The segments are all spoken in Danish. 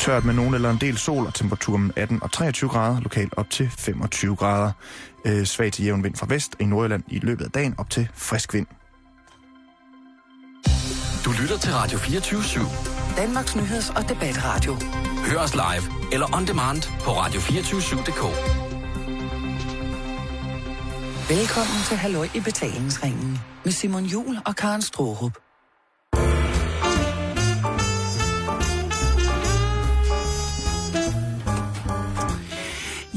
Tørt med nogen eller en del sol og temperaturen 18 og 23 grader, lokalt op til 25 grader. Øh, svag til jævn vind fra vest, og i Nordjylland i løbet af dagen op til frisk vind. Du lytter til Radio 24 /7. Danmarks Nyheds- og Debatradio. Hør os live eller on demand på radio247.dk. Velkommen til Halløj i betalingsringen med Simon Jul og Karen Strohrup.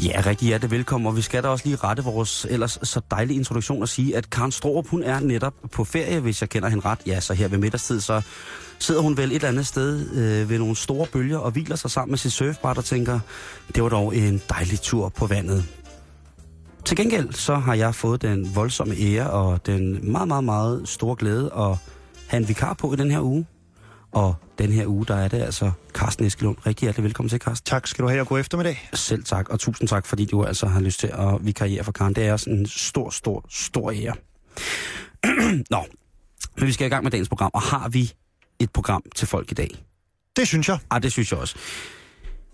Ja, rigtig hjertelig velkommen, og vi skal da også lige rette vores ellers så dejlige introduktion og sige, at Karen Strohrup, hun er netop på ferie, hvis jeg kender hende ret. Ja, så her ved middagstid, så sidder hun vel et eller andet sted øh, ved nogle store bølger og hviler sig sammen med sit surfbræt og tænker, det var dog en dejlig tur på vandet. Til gengæld så har jeg fået den voldsomme ære og den meget, meget, meget store glæde at have en vikar på i den her uge. Og den her uge, der er det altså Carsten Eskelund. Rigtig hjertelig velkommen til, Carsten. Tak skal du have, og god eftermiddag. Selv tak, og tusind tak, fordi du altså har lyst til at vikariere for Karen. Det er sådan en stor, stor, stor ære. Nå, men vi skal i gang med dagens program, og har vi et program til folk i dag? Det synes jeg. Ah, det synes jeg også.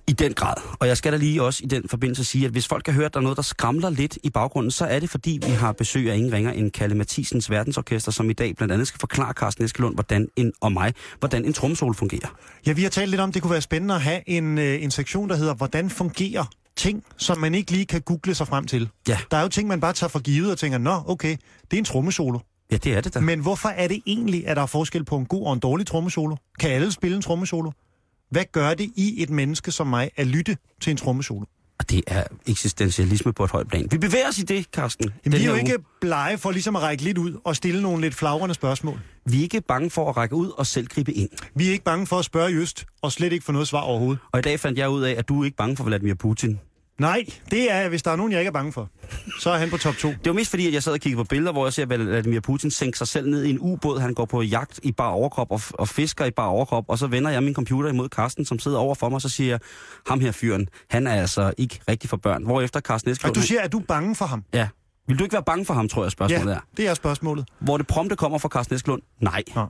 I den grad. Og jeg skal da lige også i den forbindelse sige, at hvis folk har hørt, at der er noget, der skramler lidt i baggrunden, så er det fordi, vi har besøg af ingen ringer end Kalle Mathisens Verdensorkester, som i dag blandt andet skal forklare Carsten Eskelund hvordan en, og mig, hvordan en tromsol fungerer. Ja, vi har talt lidt om, det kunne være spændende at have en, øh, en sektion, der hedder, hvordan fungerer ting, som man ikke lige kan google sig frem til. Ja. Der er jo ting, man bare tager for givet og tænker, nå, okay, det er en trommesolo. Ja, det er det da. Men hvorfor er det egentlig, at der er forskel på en god og en dårlig trommesolo? Kan alle spille en trommesolo? Hvad gør det i et menneske som mig at lytte til en trommesolo? Og det er eksistentialisme på et højt plan. Vi bevæger os i det, Carsten. Jamen, vi er jo uge. ikke blege for ligesom at række lidt ud og stille nogle lidt flagrende spørgsmål. Vi er ikke bange for at række ud og selv gribe ind. Vi er ikke bange for at spørge i øst, og slet ikke få noget svar overhovedet. Og i dag fandt jeg ud af, at du er ikke bange for Vladimir Putin. Nej, det er, hvis der er nogen, jeg ikke er bange for. Så er han på top 2. Det var mest fordi, at jeg sad og kiggede på billeder, hvor jeg ser Vladimir Putin sænke sig selv ned i en ubåd. Han går på jagt i bar overkrop og, og fisker i bar overkrop. Og så vender jeg min computer imod Carsten, som sidder over for mig, og så siger jeg, ham her fyren, han er altså ikke rigtig for børn. Hvorefter Carsten Eskelund... Og du siger, at du er bange for ham? Ja. Vil du ikke være bange for ham, tror jeg, spørgsmålet Ja, er. det er spørgsmålet. Hvor det prompte kommer fra Carsten Eskelund? Nej. Nej.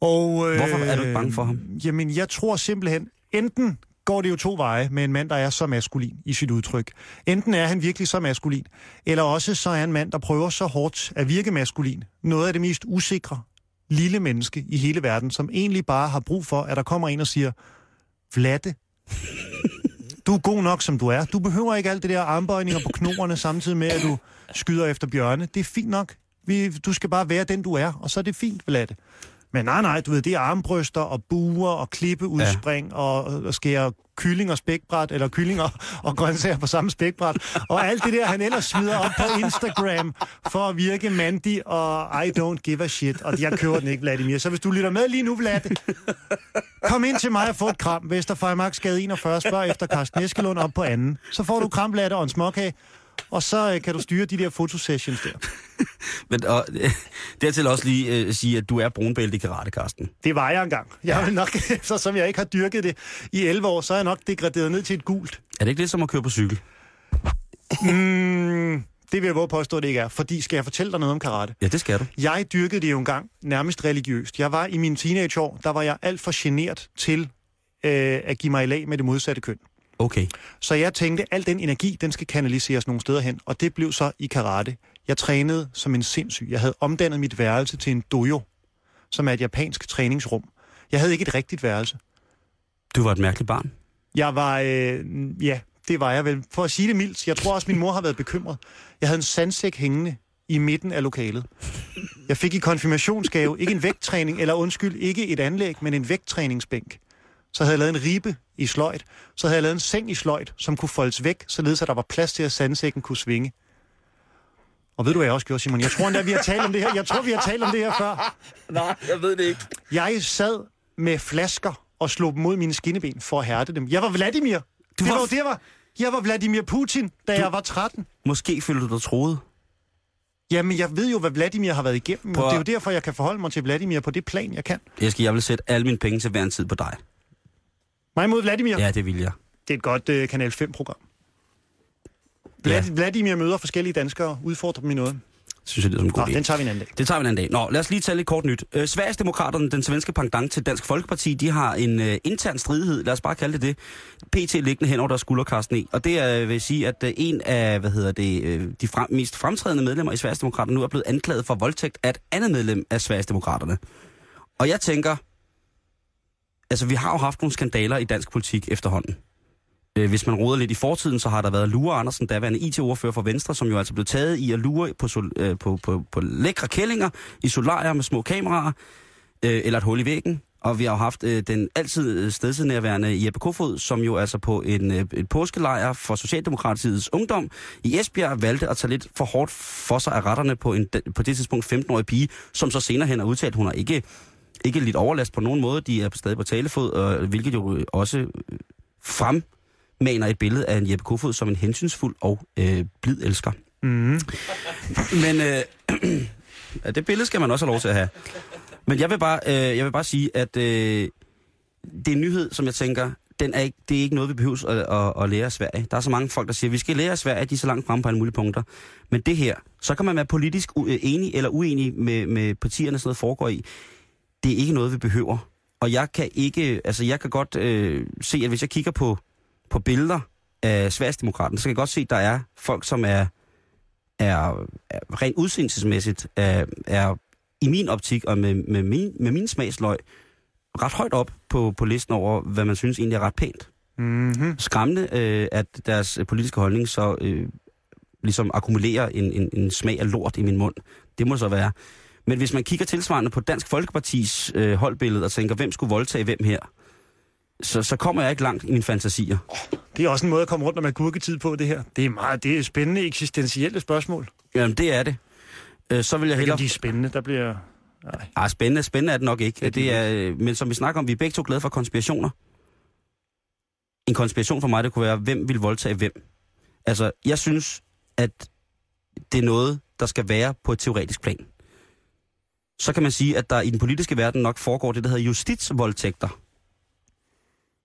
Og, øh, Hvorfor er du ikke bange for ham? Jamen, jeg tror simpelthen, enten går det jo to veje med en mand, der er så maskulin i sit udtryk. Enten er han virkelig så maskulin, eller også så er en mand, der prøver så hårdt at virke maskulin. Noget af det mest usikre lille menneske i hele verden, som egentlig bare har brug for, at der kommer en og siger, Vlatte, du er god nok, som du er. Du behøver ikke alt det der armbøjninger på knoerne, samtidig med, at du skyder efter bjørne. Det er fint nok. Vi, du skal bare være den, du er, og så er det fint, Vlatte. Men nej, nej, du ved, det er armbryster og buer og klippeudspring ja. og, og skære kylling og spækbræt, eller kyllinger og grøntsager på samme spækbræt. Og alt det der, han ellers smider op på Instagram for at virke mandig og I don't give a shit. Og jeg kører den ikke, Vladimir. Så hvis du lytter med lige nu, Vlad, kom ind til mig og få et kram. Vesterfejmarksgade 41, spørg efter Carsten Eskelund op på anden. Så får du kram, Vlad, og en småkage. Og så øh, kan du styre de der fotosessions der. Men og, dertil også lige øh, sige, at du er brunbælte i karate, Carsten. Det var jeg engang. Jeg ja. nok, eftersom jeg ikke har dyrket det i 11 år, så er jeg nok degraderet ned til et gult. Er det ikke lidt som at køre på cykel? Mm, det vil jeg våge påstå, at det ikke er. Fordi, skal jeg fortælle dig noget om karate? Ja, det skal du. Jeg dyrkede det jo engang nærmest religiøst. Jeg var i mine teenageår, der var jeg alt for genert til øh, at give mig i lag med det modsatte køn. Okay. Så jeg tænkte, al den energi, den skal kanaliseres nogle steder hen. Og det blev så i karate. Jeg trænede som en sindssyg. Jeg havde omdannet mit værelse til en dojo, som er et japansk træningsrum. Jeg havde ikke et rigtigt værelse. Du var et mærkeligt barn. Jeg var, øh, ja, det var jeg vel. For at sige det mildt, jeg tror også, min mor har været bekymret. Jeg havde en sandsæk hængende i midten af lokalet. Jeg fik i konfirmationsgave ikke en vægttræning, eller undskyld, ikke et anlæg, men en vægttræningsbænk. Så havde jeg lavet en ribe i sløjt. Så havde jeg lavet en seng i sløjt, som kunne foldes væk, således at der var plads til, at sandsækken kunne svinge. Og ved du, hvad jeg også gjorde, Simon? Jeg tror endda, vi har talt om det her. Jeg tror, vi har talt om det her før. Nej, jeg ved det ikke. Jeg sad med flasker og slog dem mod mine skinneben for at hærde dem. Jeg var Vladimir. Du det var var, det var, jeg var Vladimir Putin, da du... jeg var 13. Måske følte du dig troet. Jamen, jeg ved jo, hvad Vladimir har været igennem. Prøv Og det er jo derfor, jeg kan forholde mig til Vladimir på det plan, jeg kan. Jeg skal, jeg vil sætte alle mine penge til hver en tid på dig. Mig mod Vladimir. Ja, det vil jeg. Det er et godt uh, Kanal 5-program. Ja. Vlad, Vladimir møder forskellige danskere, udfordrer dem i noget. Synes jeg, det er som en god Nå, idé. den tager vi en anden dag. Det tager vi en anden dag. Nå, lad os lige tage lidt kort nyt. Øh, Sverigesdemokraterne, den svenske pendant til Dansk Folkeparti, de har en øh, intern stridighed, lad os bare kalde det det, PT liggende hen over deres skulderkasten i. Og det er, vil sige, at øh, en af, hvad hedder det, øh, de frem, mest fremtrædende medlemmer i Sverigesdemokraterne nu er blevet anklaget for voldtægt af et andet medlem af Sverigesdemokraterne. Og jeg tænker, altså vi har jo haft nogle skandaler i dansk politik efterhånden. Øh, hvis man roder lidt i fortiden, så har der været Lure Andersen, der daværende IT-ordfører for Venstre, som jo altså blev taget i at lure på, sol, øh, på, på, på lækre kællinger i solarier med små kameraer, øh, eller et hul i væggen. Og vi har jo haft øh, den altid stedsenærværende Jeppe Kofod, som jo altså på en, øh, et påskelejr for Socialdemokratiets ungdom i Esbjerg valgte at tage lidt for hårdt for sig af retterne på, en, på det tidspunkt 15-årig pige, som så senere hen har udtalt, at hun har ikke, ikke lidt overlast på nogen måde. De er stadig på talefod, og, hvilket jo også frem maner et billede af en Jeppe Kofod som en hensynsfuld og øh, blid elsker. Mm. Men øh, ja, det billede skal man også have lov til at have. Men jeg vil bare, øh, jeg vil bare sige, at øh, det er en nyhed, som jeg tænker, den er ikke, det er ikke noget, vi behøver at, at, at lære af Sverige. Der er så mange folk, der siger, at vi skal lære af Sverige, de er så langt fremme på alle mulige punkter. Men det her, så kan man være politisk enig eller uenig med, med partierne, sådan noget foregår i. Det er ikke noget, vi behøver. Og jeg kan ikke, altså jeg kan godt øh, se, at hvis jeg kigger på, på billeder af Sverigesdemokraten, så kan jeg godt se, at der er folk, som er, er, er rent udseendelsesmæssigt, er, er i min optik og med, med, min, med min smagsløg, ret højt op på, på listen over, hvad man synes egentlig er ret pænt. Mm-hmm. Skræmmende, øh, at deres politiske holdning så øh, ligesom akkumulerer en, en, en smag af lort i min mund. Det må så være. Men hvis man kigger tilsvarende på Dansk Folkepartis øh, holdbillede og tænker, hvem skulle voldtage hvem her, så, så kommer jeg ikke langt i mine fantasier. Det er også en måde at komme rundt om agurketid på, det her. Det er meget det er spændende eksistentielle spørgsmål. Jamen, det er det. Øh, så vil jeg hellere... om de er spændende, der bliver... Nej. Ah, spændende, spændende er det nok ikke. Det, det det er er, øh, men som vi snakker om, vi er begge to glade for konspirationer. En konspiration for mig, det kunne være, hvem vil voldtage hvem. Altså, jeg synes, at det er noget, der skal være på et teoretisk plan. Så kan man sige, at der i den politiske verden nok foregår det, der hedder justitsvoldtægter.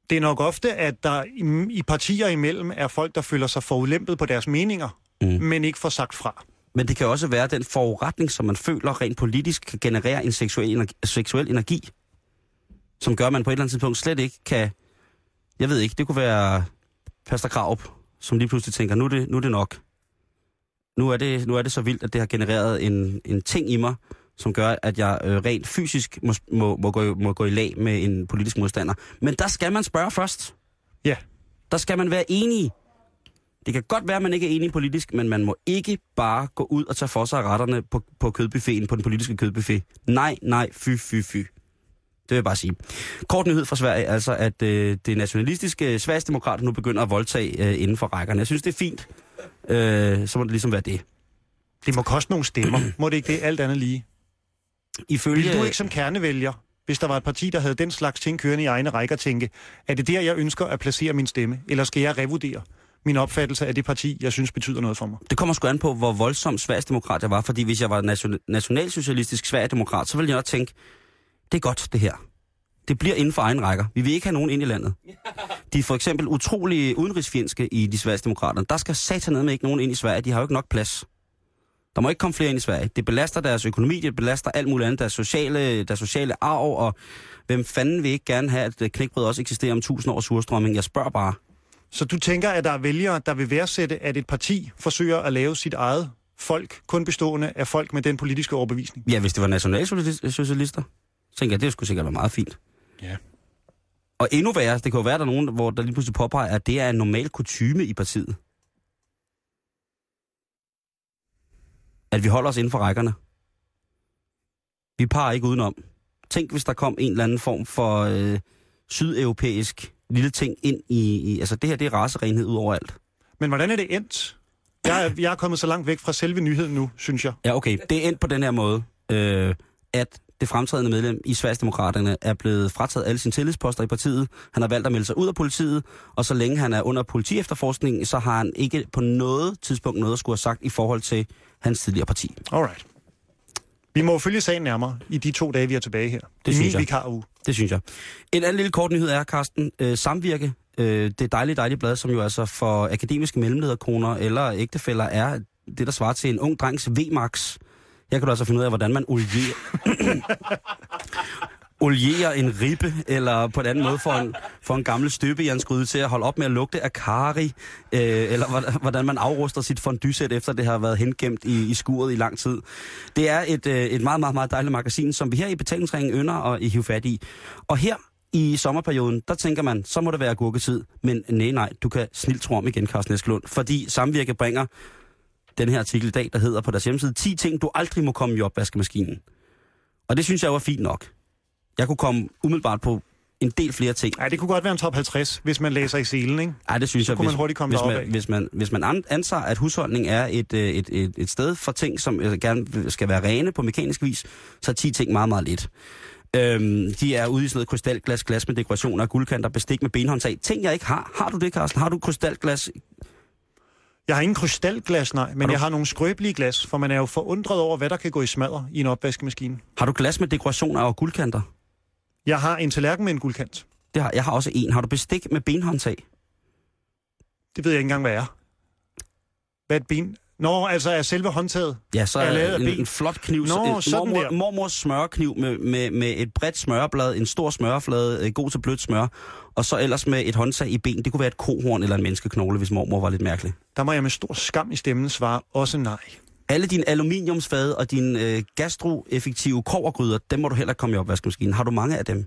Det er nok ofte, at der i, i partier imellem er folk, der føler sig forulæmpet på deres meninger, Mm. men ikke får sagt fra. Men det kan også være den foruretning, som man føler rent politisk kan generere en seksuel energi, seksuel energi, som gør, at man på et eller andet tidspunkt slet ikke kan... Jeg ved ikke, det kunne være Pastor Kraup, som lige pludselig tænker, nu er det, nu er det nok. Nu er det, nu er det så vildt, at det har genereret en, en ting i mig, som gør, at jeg øh, rent fysisk må, må, må, gå, må gå i lag med en politisk modstander. Men der skal man spørge først. Ja. Der skal man være enige. Det kan godt være, at man ikke er enig politisk, men man må ikke bare gå ud og tage for sig retterne på, på kødbuffeten, på den politiske kødbuffet. Nej, nej, fy, fy, fy. Det vil jeg bare sige. Kort nyhed fra Sverige, altså at øh, det nationalistiske Sverigesdemokrat nu begynder at voldtage øh, inden for rækkerne. Jeg synes, det er fint. Øh, så må det ligesom være det. Det må koste nogle stemmer. må det ikke det? Alt andet lige. Ifølge, Vil du ikke som kernevælger, hvis der var et parti, der havde den slags ting kørende i egne rækker, tænke, er det der, jeg ønsker at placere min stemme? Eller skal jeg revurdere min opfattelse af det parti, jeg synes betyder noget for mig? Det kommer sgu an på, hvor voldsom Sverigesdemokrat jeg var, fordi hvis jeg var nation, nationalsocialistisk Sverigedemokrat, så ville jeg nok tænke, det er godt det her. Det bliver inden for egen rækker. Vi vil ikke have nogen ind i landet. De er for eksempel utrolig udenrigsfjendske i de Sverigesdemokrater. Der skal satan med ikke nogen ind i Sverige. De har jo ikke nok plads. Der må ikke komme flere ind i Sverige. Det belaster deres økonomi, det belaster alt muligt andet, deres sociale, deres sociale arv, og hvem fanden vil ikke gerne have, at knækbrød også eksisterer om tusind års surstrømming? Jeg spørger bare. Så du tænker, at der er vælgere, der vil værdsætte, at et parti forsøger at lave sit eget folk, kun bestående af folk med den politiske overbevisning? Ja, hvis det var nationalsocialister, så tænker jeg, det skulle sikkert være meget fint. Ja. Og endnu værre, det kan jo være, at der er nogen, hvor der lige pludselig påpeger, at det er en normal kutyme i partiet. At vi holder os inden for rækkerne. Vi parer ikke udenom. Tænk, hvis der kom en eller anden form for øh, sydeuropæisk lille ting ind i, i... Altså, det her, det er racerenhed ud over alt. Men hvordan er det endt? Jeg er, jeg er kommet så langt væk fra selve nyheden nu, synes jeg. Ja, okay. Det er endt på den her måde, øh, at det fremtrædende medlem i Sverigesdemokraterne er blevet frataget alle sine tillidsposter i partiet. Han har valgt at melde sig ud af politiet, og så længe han er under politiefterforskning, så har han ikke på noget tidspunkt noget at skulle have sagt i forhold til hans tidligere parti. Alright. Vi må følge sagen nærmere i de to dage, vi er tilbage her. Det I synes min jeg. vikaruge. Det synes jeg. En anden lille kort nyhed er, Carsten, øh, Samvirke, øh, det dejlige, dejlige blad, som jo altså for akademiske mellemlederkoner eller ægtefæller er det, der svarer til en ung drengs V-max. Her kan du altså finde ud af, hvordan man olierer, olierer en ribbe, eller på en anden måde får en, får en gammel støbejernsgryde til at holde op med at lugte af kari, øh, eller hvordan- man afruster sit fondysæt, efter det har været hengemt i, i skuret i lang tid. Det er et, øh, et meget, meget, meget dejligt magasin, som vi her i betalingsringen ynder og i hive fat i. Og her i sommerperioden, der tænker man, så må det være gurketid. Men nej, nej, du kan snilt tro om igen, Carsten Eskelund. Fordi Samvirke bringer den her artikel i dag, der hedder på deres hjemmeside, 10 ting, du aldrig må komme i opvaskemaskinen. Og det synes jeg var fint nok. Jeg kunne komme umiddelbart på en del flere ting. Ja, det kunne godt være en top 50, hvis man læser i selen, ikke? Ej, det synes jeg, kunne man hurtigt komme hvis, man, af. hvis, man, hvis man an- antager, at husholdning er et, øh, et, et, et sted for ting, som øh, gerne skal være rene på mekanisk vis, så er 10 ting meget, meget lidt. Øhm, de er ude i sådan noget krystalglas, glas med dekorationer af guldkanter, bestik med benhåndtag. Ting, jeg ikke har. Har du det, Carsten? Har du krystalglas? Jeg har ingen krystalglas, nej, men Har du- jeg har nogle skrøbelige glas, for man er jo forundret over, hvad der kan gå i smadre i en opvaskemaskine. Har du glas med dekorationer og guldkanter? Jeg har en tallerken med en guldkant. Det har, jeg har også en. Har du bestik med benhåndtag? Det ved jeg ikke engang, hvad er. Hvad er et ben? Nå, altså er selve håndtaget. Ja, så Er lavet af en, ben. en flot kniv. Nå, en sådan mormor, der. mormors smørkniv med, med, med et bredt smørblad, en stor smørflade, øh, god til blødt smør, og så ellers med et håndtag i ben. Det kunne være et kohorn eller en menneskeknogle, hvis mormor var lidt mærkelig. Der må jeg med stor skam i stemmen svare også nej. Alle dine aluminiumsfade og dine øh, gastroeffektive kovergryder, dem må du heller komme i opvaskemaskinen. Har du mange af dem?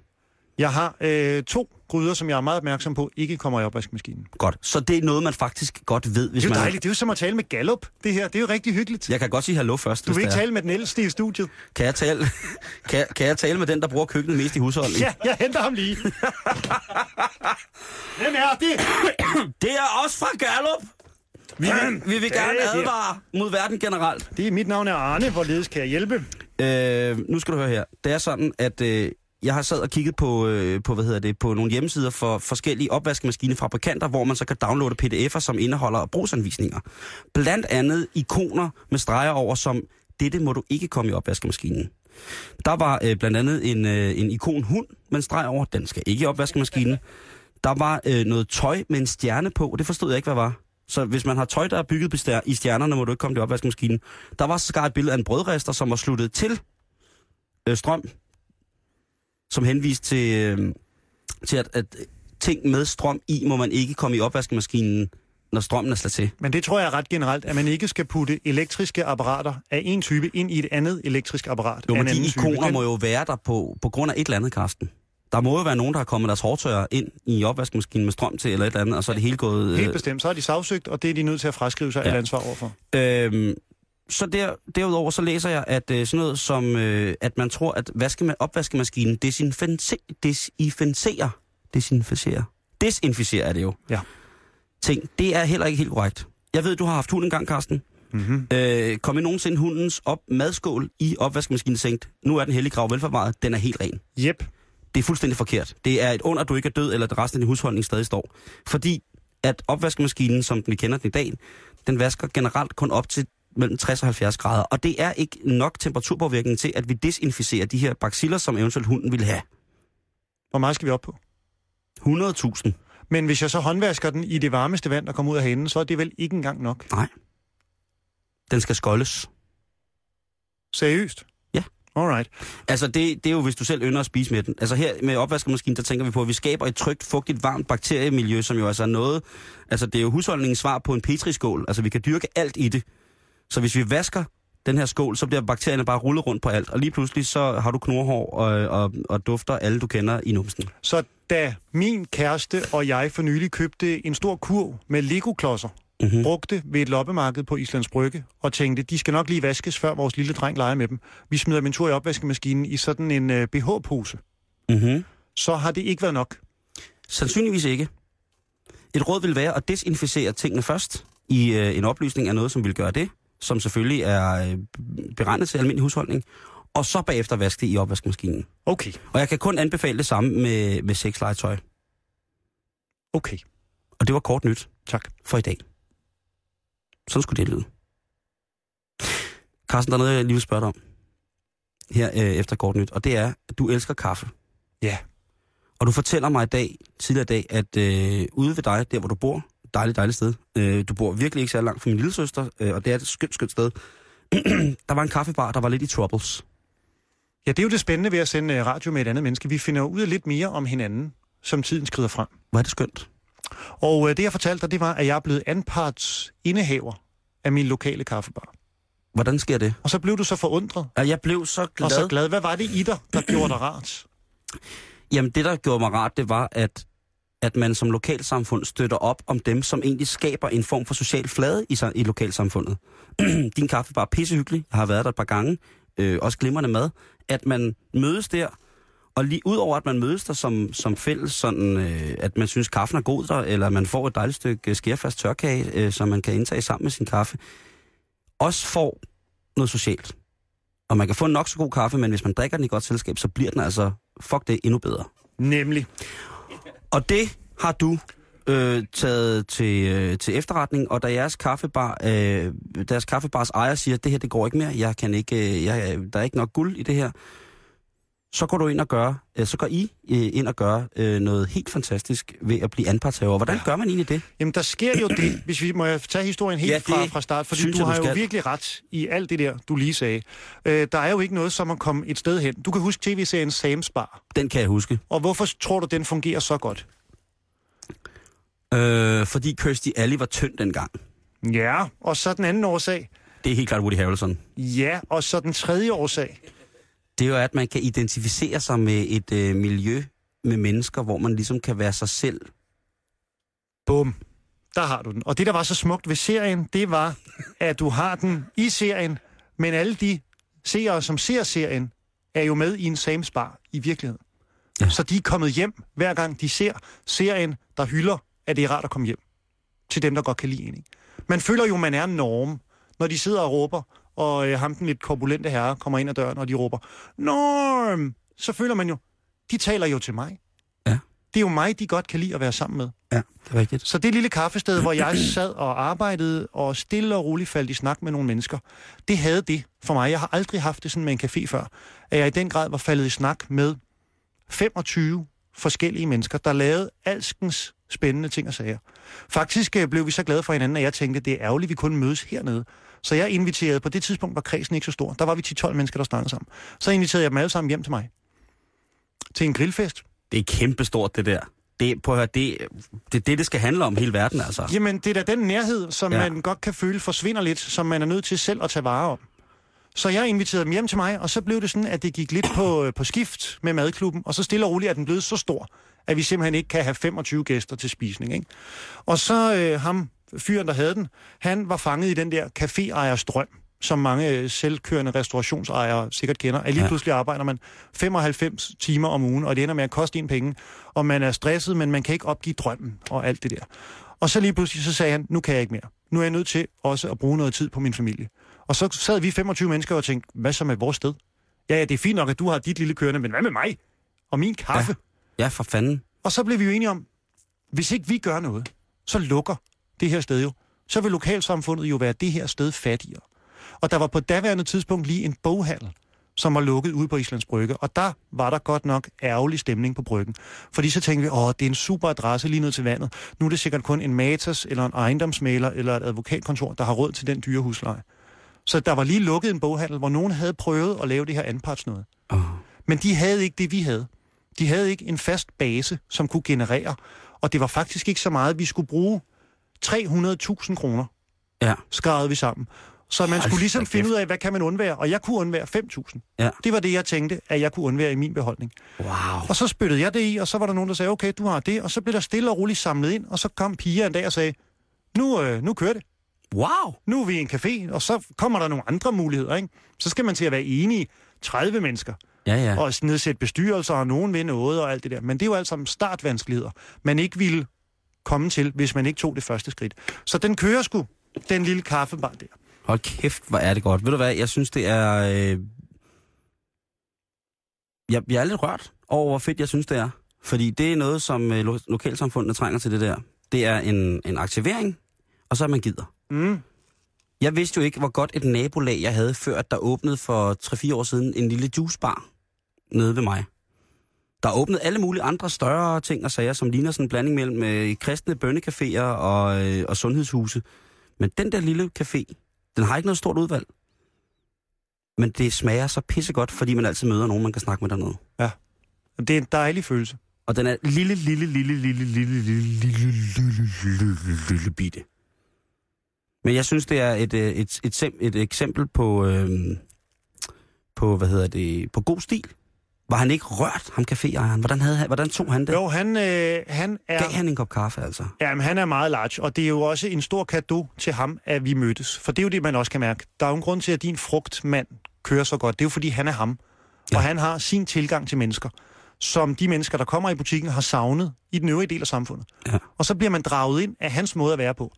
Jeg har øh, to gryder, som jeg er meget opmærksom på, ikke kommer i opvaskemaskinen. Godt. Så det er noget, man faktisk godt ved, hvis Det er jo man... dejligt. Det er jo som at tale med Gallup, det her. Det er jo rigtig hyggeligt. Jeg kan godt sige hallo først, Du vil ikke tale med den ældste i studiet. Kan jeg, tale, kan, kan jeg tale med den, der bruger køkkenet mest i husholdning? Ja, jeg henter ham lige. Hvem er det? Det er os fra Gallup! Vi vil, vi vil er gerne advare mod verden generelt. Det er mit navn er Arne. Hvorledes kan jeg hjælpe? Øh, nu skal du høre her. Det er sådan, at øh, jeg har sad og kigget på, øh, på, hvad hedder det, på nogle hjemmesider for forskellige opvaskemaskinefabrikanter, hvor man så kan downloade pdf'er, som indeholder brugsanvisninger. Blandt andet ikoner med streger over, som dette må du ikke komme i opvaskemaskinen. Der var øh, blandt andet en, øh, en ikon hund med en streg over, den skal ikke i opvaskemaskinen. Der var øh, noget tøj med en stjerne på, det forstod jeg ikke, hvad var. Så hvis man har tøj, der er bygget i stjernerne, må du ikke komme i opvaskemaskinen. Der var sågar et billede af en brødrester, som var sluttet til øh, strøm, som henviste til, øh, til at, at ting med strøm i, må man ikke komme i opvaskemaskinen, når strømmen er slået til. Men det tror jeg ret generelt, at man ikke skal putte elektriske apparater af en type ind i et andet elektrisk apparat Jo, men de ikoner type. må jo være der på, på grund af et eller andet, Karsten. Der må jo være nogen, der har kommet deres hårdtørrer ind i opvaskemaskinen med strøm til eller et eller andet, og så er det hele gået... Helt Øh, bestemt. Så er de sagsøgt, og det er de nødt til at fraskrive sig Ja. et ansvar overfor. øh, så der, derudover så læser jeg, at øh, sådan noget som, øh, at man tror, at vaske, opvaskemaskinen desinficerer, desinficerer, desinficerer, er det jo. Ja. Ting, det er heller ikke helt korrekt. Jeg ved, du har haft hund engang, Karsten. Mm-hmm. Øh, kom I nogensinde hundens op madskål i opvaskemaskinen sænkt? Nu er den hellig grav velforvaret, den er helt ren. Jep. Det er fuldstændig forkert. Det er et under, at du ikke er død, eller at resten af din husholdning stadig står. Fordi at opvaskemaskinen, som vi kender den i dag, den vasker generelt kun op til mellem 60 og 70 grader. Og det er ikke nok temperaturpåvirkning til, at vi desinficerer de her baciller, som eventuelt hunden vil have. Hvor meget skal vi op på? 100.000. Men hvis jeg så håndvasker den i det varmeste vand, der kommer ud af hanen, så er det vel ikke engang nok. Nej. Den skal skoldes. Seriøst? Alright. Altså, det, det er jo, hvis du selv ynder at spise med den. Altså her med opvaskemaskinen, der tænker vi på, at vi skaber et trygt, fugtigt, varmt bakteriemiljø, som jo altså er noget... Altså, det er jo husholdningens svar på en petriskål. Altså, vi kan dyrke alt i det. Så hvis vi vasker den her skål, så bliver bakterierne bare rullet rundt på alt. Og lige pludselig, så har du knorhår og, og, og dufter alle, du kender i numsen. Så da min kæreste og jeg for nylig købte en stor kurv med Lego-klodser, Mhm. mm. brugte ved et loppemarked på Islands Brygge, og tænkte, de skal nok lige vaskes, før vores lille dreng leger med dem. Vi smider dem en tur i opvaskemaskinen i sådan en uh, BH-pose. Mm-hmm. Så har det ikke været nok. Sandsynligvis ikke. Et råd vil være at desinficere tingene først. I øh, en oplysning af noget, som vil gøre det, som selvfølgelig er øh, beregnet til almindelig husholdning, og så bagefter vaske det i opvaskemaskinen. Okay, Og jeg kan kun anbefale det samme med, med sexlegetøj. okay. Og det var kort nyt Tak. for i dag. Sådan skulle det lyde. Carsten, der er noget, jeg lige vil spørge dig om. Her øh, efter kort nyt. Og det er, at du elsker kaffe. Ja. Og du fortæller mig i dag, tidligere i dag, at øh, ude ved dig, der hvor du bor, dejligt, dejligt sted, øh, du bor virkelig ikke så langt fra min lille søster, øh, og det er et skønt, skønt sted, der var en kaffebar, der var lidt i troubles. Ja, det er jo det spændende ved at sende øh, radio med et andet menneske. Vi finder ud af lidt mere om hinanden, som tiden skrider frem. Hvor er det skønt. Og øh, det, jeg fortalte dig, det var, at jeg er blevet anparts indehaver af min lokale kaffebar. Hvordan sker det? Og så blev du så forundret Og jeg blev så glad. og så glad. Hvad var det i dig, der gjorde dig rart? Jamen, det, der gjorde mig rart, det var, at, at man som lokalsamfund støtter op om dem, som egentlig skaber en form for social flade i, i lokalsamfundet. Din kaffebar er pissehyggelig. Jeg har været der et par gange. Øh, også glimrende mad. At man mødes der, og lige udover at man mødes der som, som fælles, sådan, øh, at man synes, kaffen er god der, eller man får et dejligt stykke øh, skærfast tørkage, øh, som man kan indtage sammen med sin kaffe, også får noget socialt. Og man kan få en nok så god kaffe, men hvis man drikker den i godt selskab, så bliver den altså, fuck det, endnu bedre. Nemlig. Og det har du øh, taget til, øh, til efterretning, og da jeres kaffebar, øh, deres kaffebars ejer siger, at det her det går ikke mere, jeg kan ikke, øh, jeg, der er ikke nok guld i det her, så går du ind og gør, øh, så går I øh, ind og gør øh, noget helt fantastisk ved at blive anpartshaver. Hvordan gør man egentlig det? Jamen, der sker jo det, hvis vi må jeg tage historien helt Ja, fra, fra start, fordi synes du jeg, har du jo skal. virkelig ret i alt det der, du lige sagde. Øh, der er jo ikke noget som at komme et sted hen. Du kan huske tv-serien Sam's Bar. Den kan jeg huske. Og hvorfor tror du, den fungerer så godt? Øh, fordi Kirstie Alley var tynd dengang. Ja, og så den anden årsag. Det er helt klart Woody Harrelson. Ja, og så den tredje årsag. Det er jo, at man kan identificere sig med et øh, miljø med mennesker, hvor man ligesom kan være sig selv. Bum. Der har du den. Og det, der var så smukt ved serien, det var, at du har den i serien, men alle de seere, som ser serien, er jo med i en Sam's Bar i virkeligheden. Ja. Så de er kommet hjem, hver gang de ser serien, der hylder, at det er rart at komme hjem. Til dem, der godt kan lide en. Man føler jo, man er en norm, når de sidder og råber, og øh, ham den lidt korpulente herre kommer ind ad døren, og de råber, Norm! Så føler man jo, de taler jo til mig. Ja. Det er jo mig, de godt kan lide at være sammen med. Ja, det er rigtigt. Så det lille kaffested, hvor jeg sad og arbejdede og stille og roligt faldt i snak med nogle mennesker, det havde det for mig. Jeg har aldrig haft det sådan med en café før, at jeg i den grad var faldet i snak med 25 forskellige mennesker, der lavede alskens spændende ting og sager. Faktisk øh, blev vi så glade for hinanden, at jeg tænkte, det er ærgerligt, at vi kun mødes hernede. Så jeg inviterede, på det tidspunkt var kredsen ikke så stor, der var vi 10-12 mennesker, der snakkede sammen. Så inviterede jeg dem alle sammen hjem til mig. Til en grillfest. Det er kæmpestort, det der. Det, prøv at høre, det, det er det, det skal handle om hele verden, altså. Jamen, det er da den nærhed, som Ja. ja. man godt kan føle forsvinder lidt, som man er nødt til selv at tage vare om. Så jeg inviterede dem hjem til mig, og så blev det sådan, at det gik lidt på, øh, på skift med madklubben, og så stille og roligt er den blevet så stor, at vi simpelthen ikke kan have 25 gæster til spisning. Ikke? Og så øh, ham, fyren, der havde den, han var fanget i den der caféejers drøm, som mange øh, selvkørende restaurationsejere sikkert kender. At lige Ja. pludselig arbejder man 95 timer om ugen, og det ender med at koste en penge, og man er stresset, men man kan ikke opgive drømmen og alt det der. Og så lige pludselig så sagde han, nu kan jeg ikke mere. Nu er jeg nødt til også at bruge noget tid på min familie. Og så sad vi 25 mennesker og tænkte, hvad så med vores sted? Ja, ja, det er fint nok, at du har dit lille kørende, men hvad med mig? Og min kaffe? Ja. Ja, for fanden. Og så blev vi jo enige om, hvis ikke vi gør noget, så lukker det her sted jo. Så vil lokalsamfundet jo være det her sted fattigere. Og der var på daværende tidspunkt lige en boghandel, som var lukket ude på Islands Brygge. Og der var der godt nok ærgerlig stemning på bryggen. Fordi så tænkte vi, åh, det er en super adresse lige ned til vandet. Nu er det sikkert kun en matas, eller en ejendomsmaler, eller et advokatkontor, der har råd til den dyre husleje. Så der var lige lukket en boghandel, hvor nogen havde prøvet at lave det her anpartsnøde. Oh. Men de havde ikke det, vi havde. De havde ikke en fast base, som kunne generere. Og det var faktisk ikke så meget, vi skulle bruge 300.000 kroner, Ja, skrevet vi sammen. Så man Hold skulle ligesom finde ud af, hvad kan man undvære. Og jeg kunne undvære 5.000. Ja. Det var det, jeg tænkte, at jeg kunne undvære i min beholdning. wow. Og så spyttede jeg det i, og så var der nogen, der sagde, okay, du har det. Og så blev der stille og roligt samlet ind, og så kom Pia en dag og sagde, nu, øh, nu kører det. Wow. Nu er vi i en café, og så kommer der nogle andre muligheder. Ikke? Så skal man til at være enige 30 mennesker Ja, ja. og nedsætte bestyrelser, og nogen vil noget og alt det der. Men det er jo alt sammen startvanskeligheder, man ikke ville komme til, hvis man ikke tog det første skridt. Så den kører sgu, den lille kaffebar der. Hold kæft, hvor er det godt. Ved du hvad, jeg synes, det er... Øh... Jeg, jeg er lidt rørt over, hvor fedt jeg synes, det er. Fordi det er noget, som øh, lo- lokalsamfundene trænger til det der. Det er en, en aktivering, og så er man gider. Mm. Jeg vidste jo ikke, hvor godt et nabolag jeg havde, før at der åbnede for 3-4 år siden en lille juicebar nede ved mig. Der er åbnet alle mulige andre større ting og sager, som ligner sådan en blanding mellem øh, kristne bønnecaféer og, øh, og sundhedshuse. Men den der lille café, den har ikke noget stort udvalg. Men det smager så pissegodt, fordi man altid møder nogen, man kan snakke med dernede. Det er en dejlig følelse. Og den er lille, lille, lille, lille, lille, lille, lille, lille, lille, lille bitte. Men jeg synes, det er et, øh, et, et, et, et eksempel på, øhm, på, hvad hedder det, på god stil. Var han ikke rørt, ham caféejeren? Hvordan, havde, hvordan tog han det? Jo, han, øh, han er... Gav han en kop kaffe, altså? Jamen, han er meget large, og det er jo også en stor gave til ham, at vi mødtes. For det er jo det, man også kan mærke. Der er jo en grund til, at din frugtmand kører så godt. Det er jo, fordi han er ham. Ja. Og han har sin tilgang til mennesker, som de mennesker, der kommer i butikken, har savnet i den øvrige del af samfundet. Ja. Og så bliver man draget ind af hans måde at være på.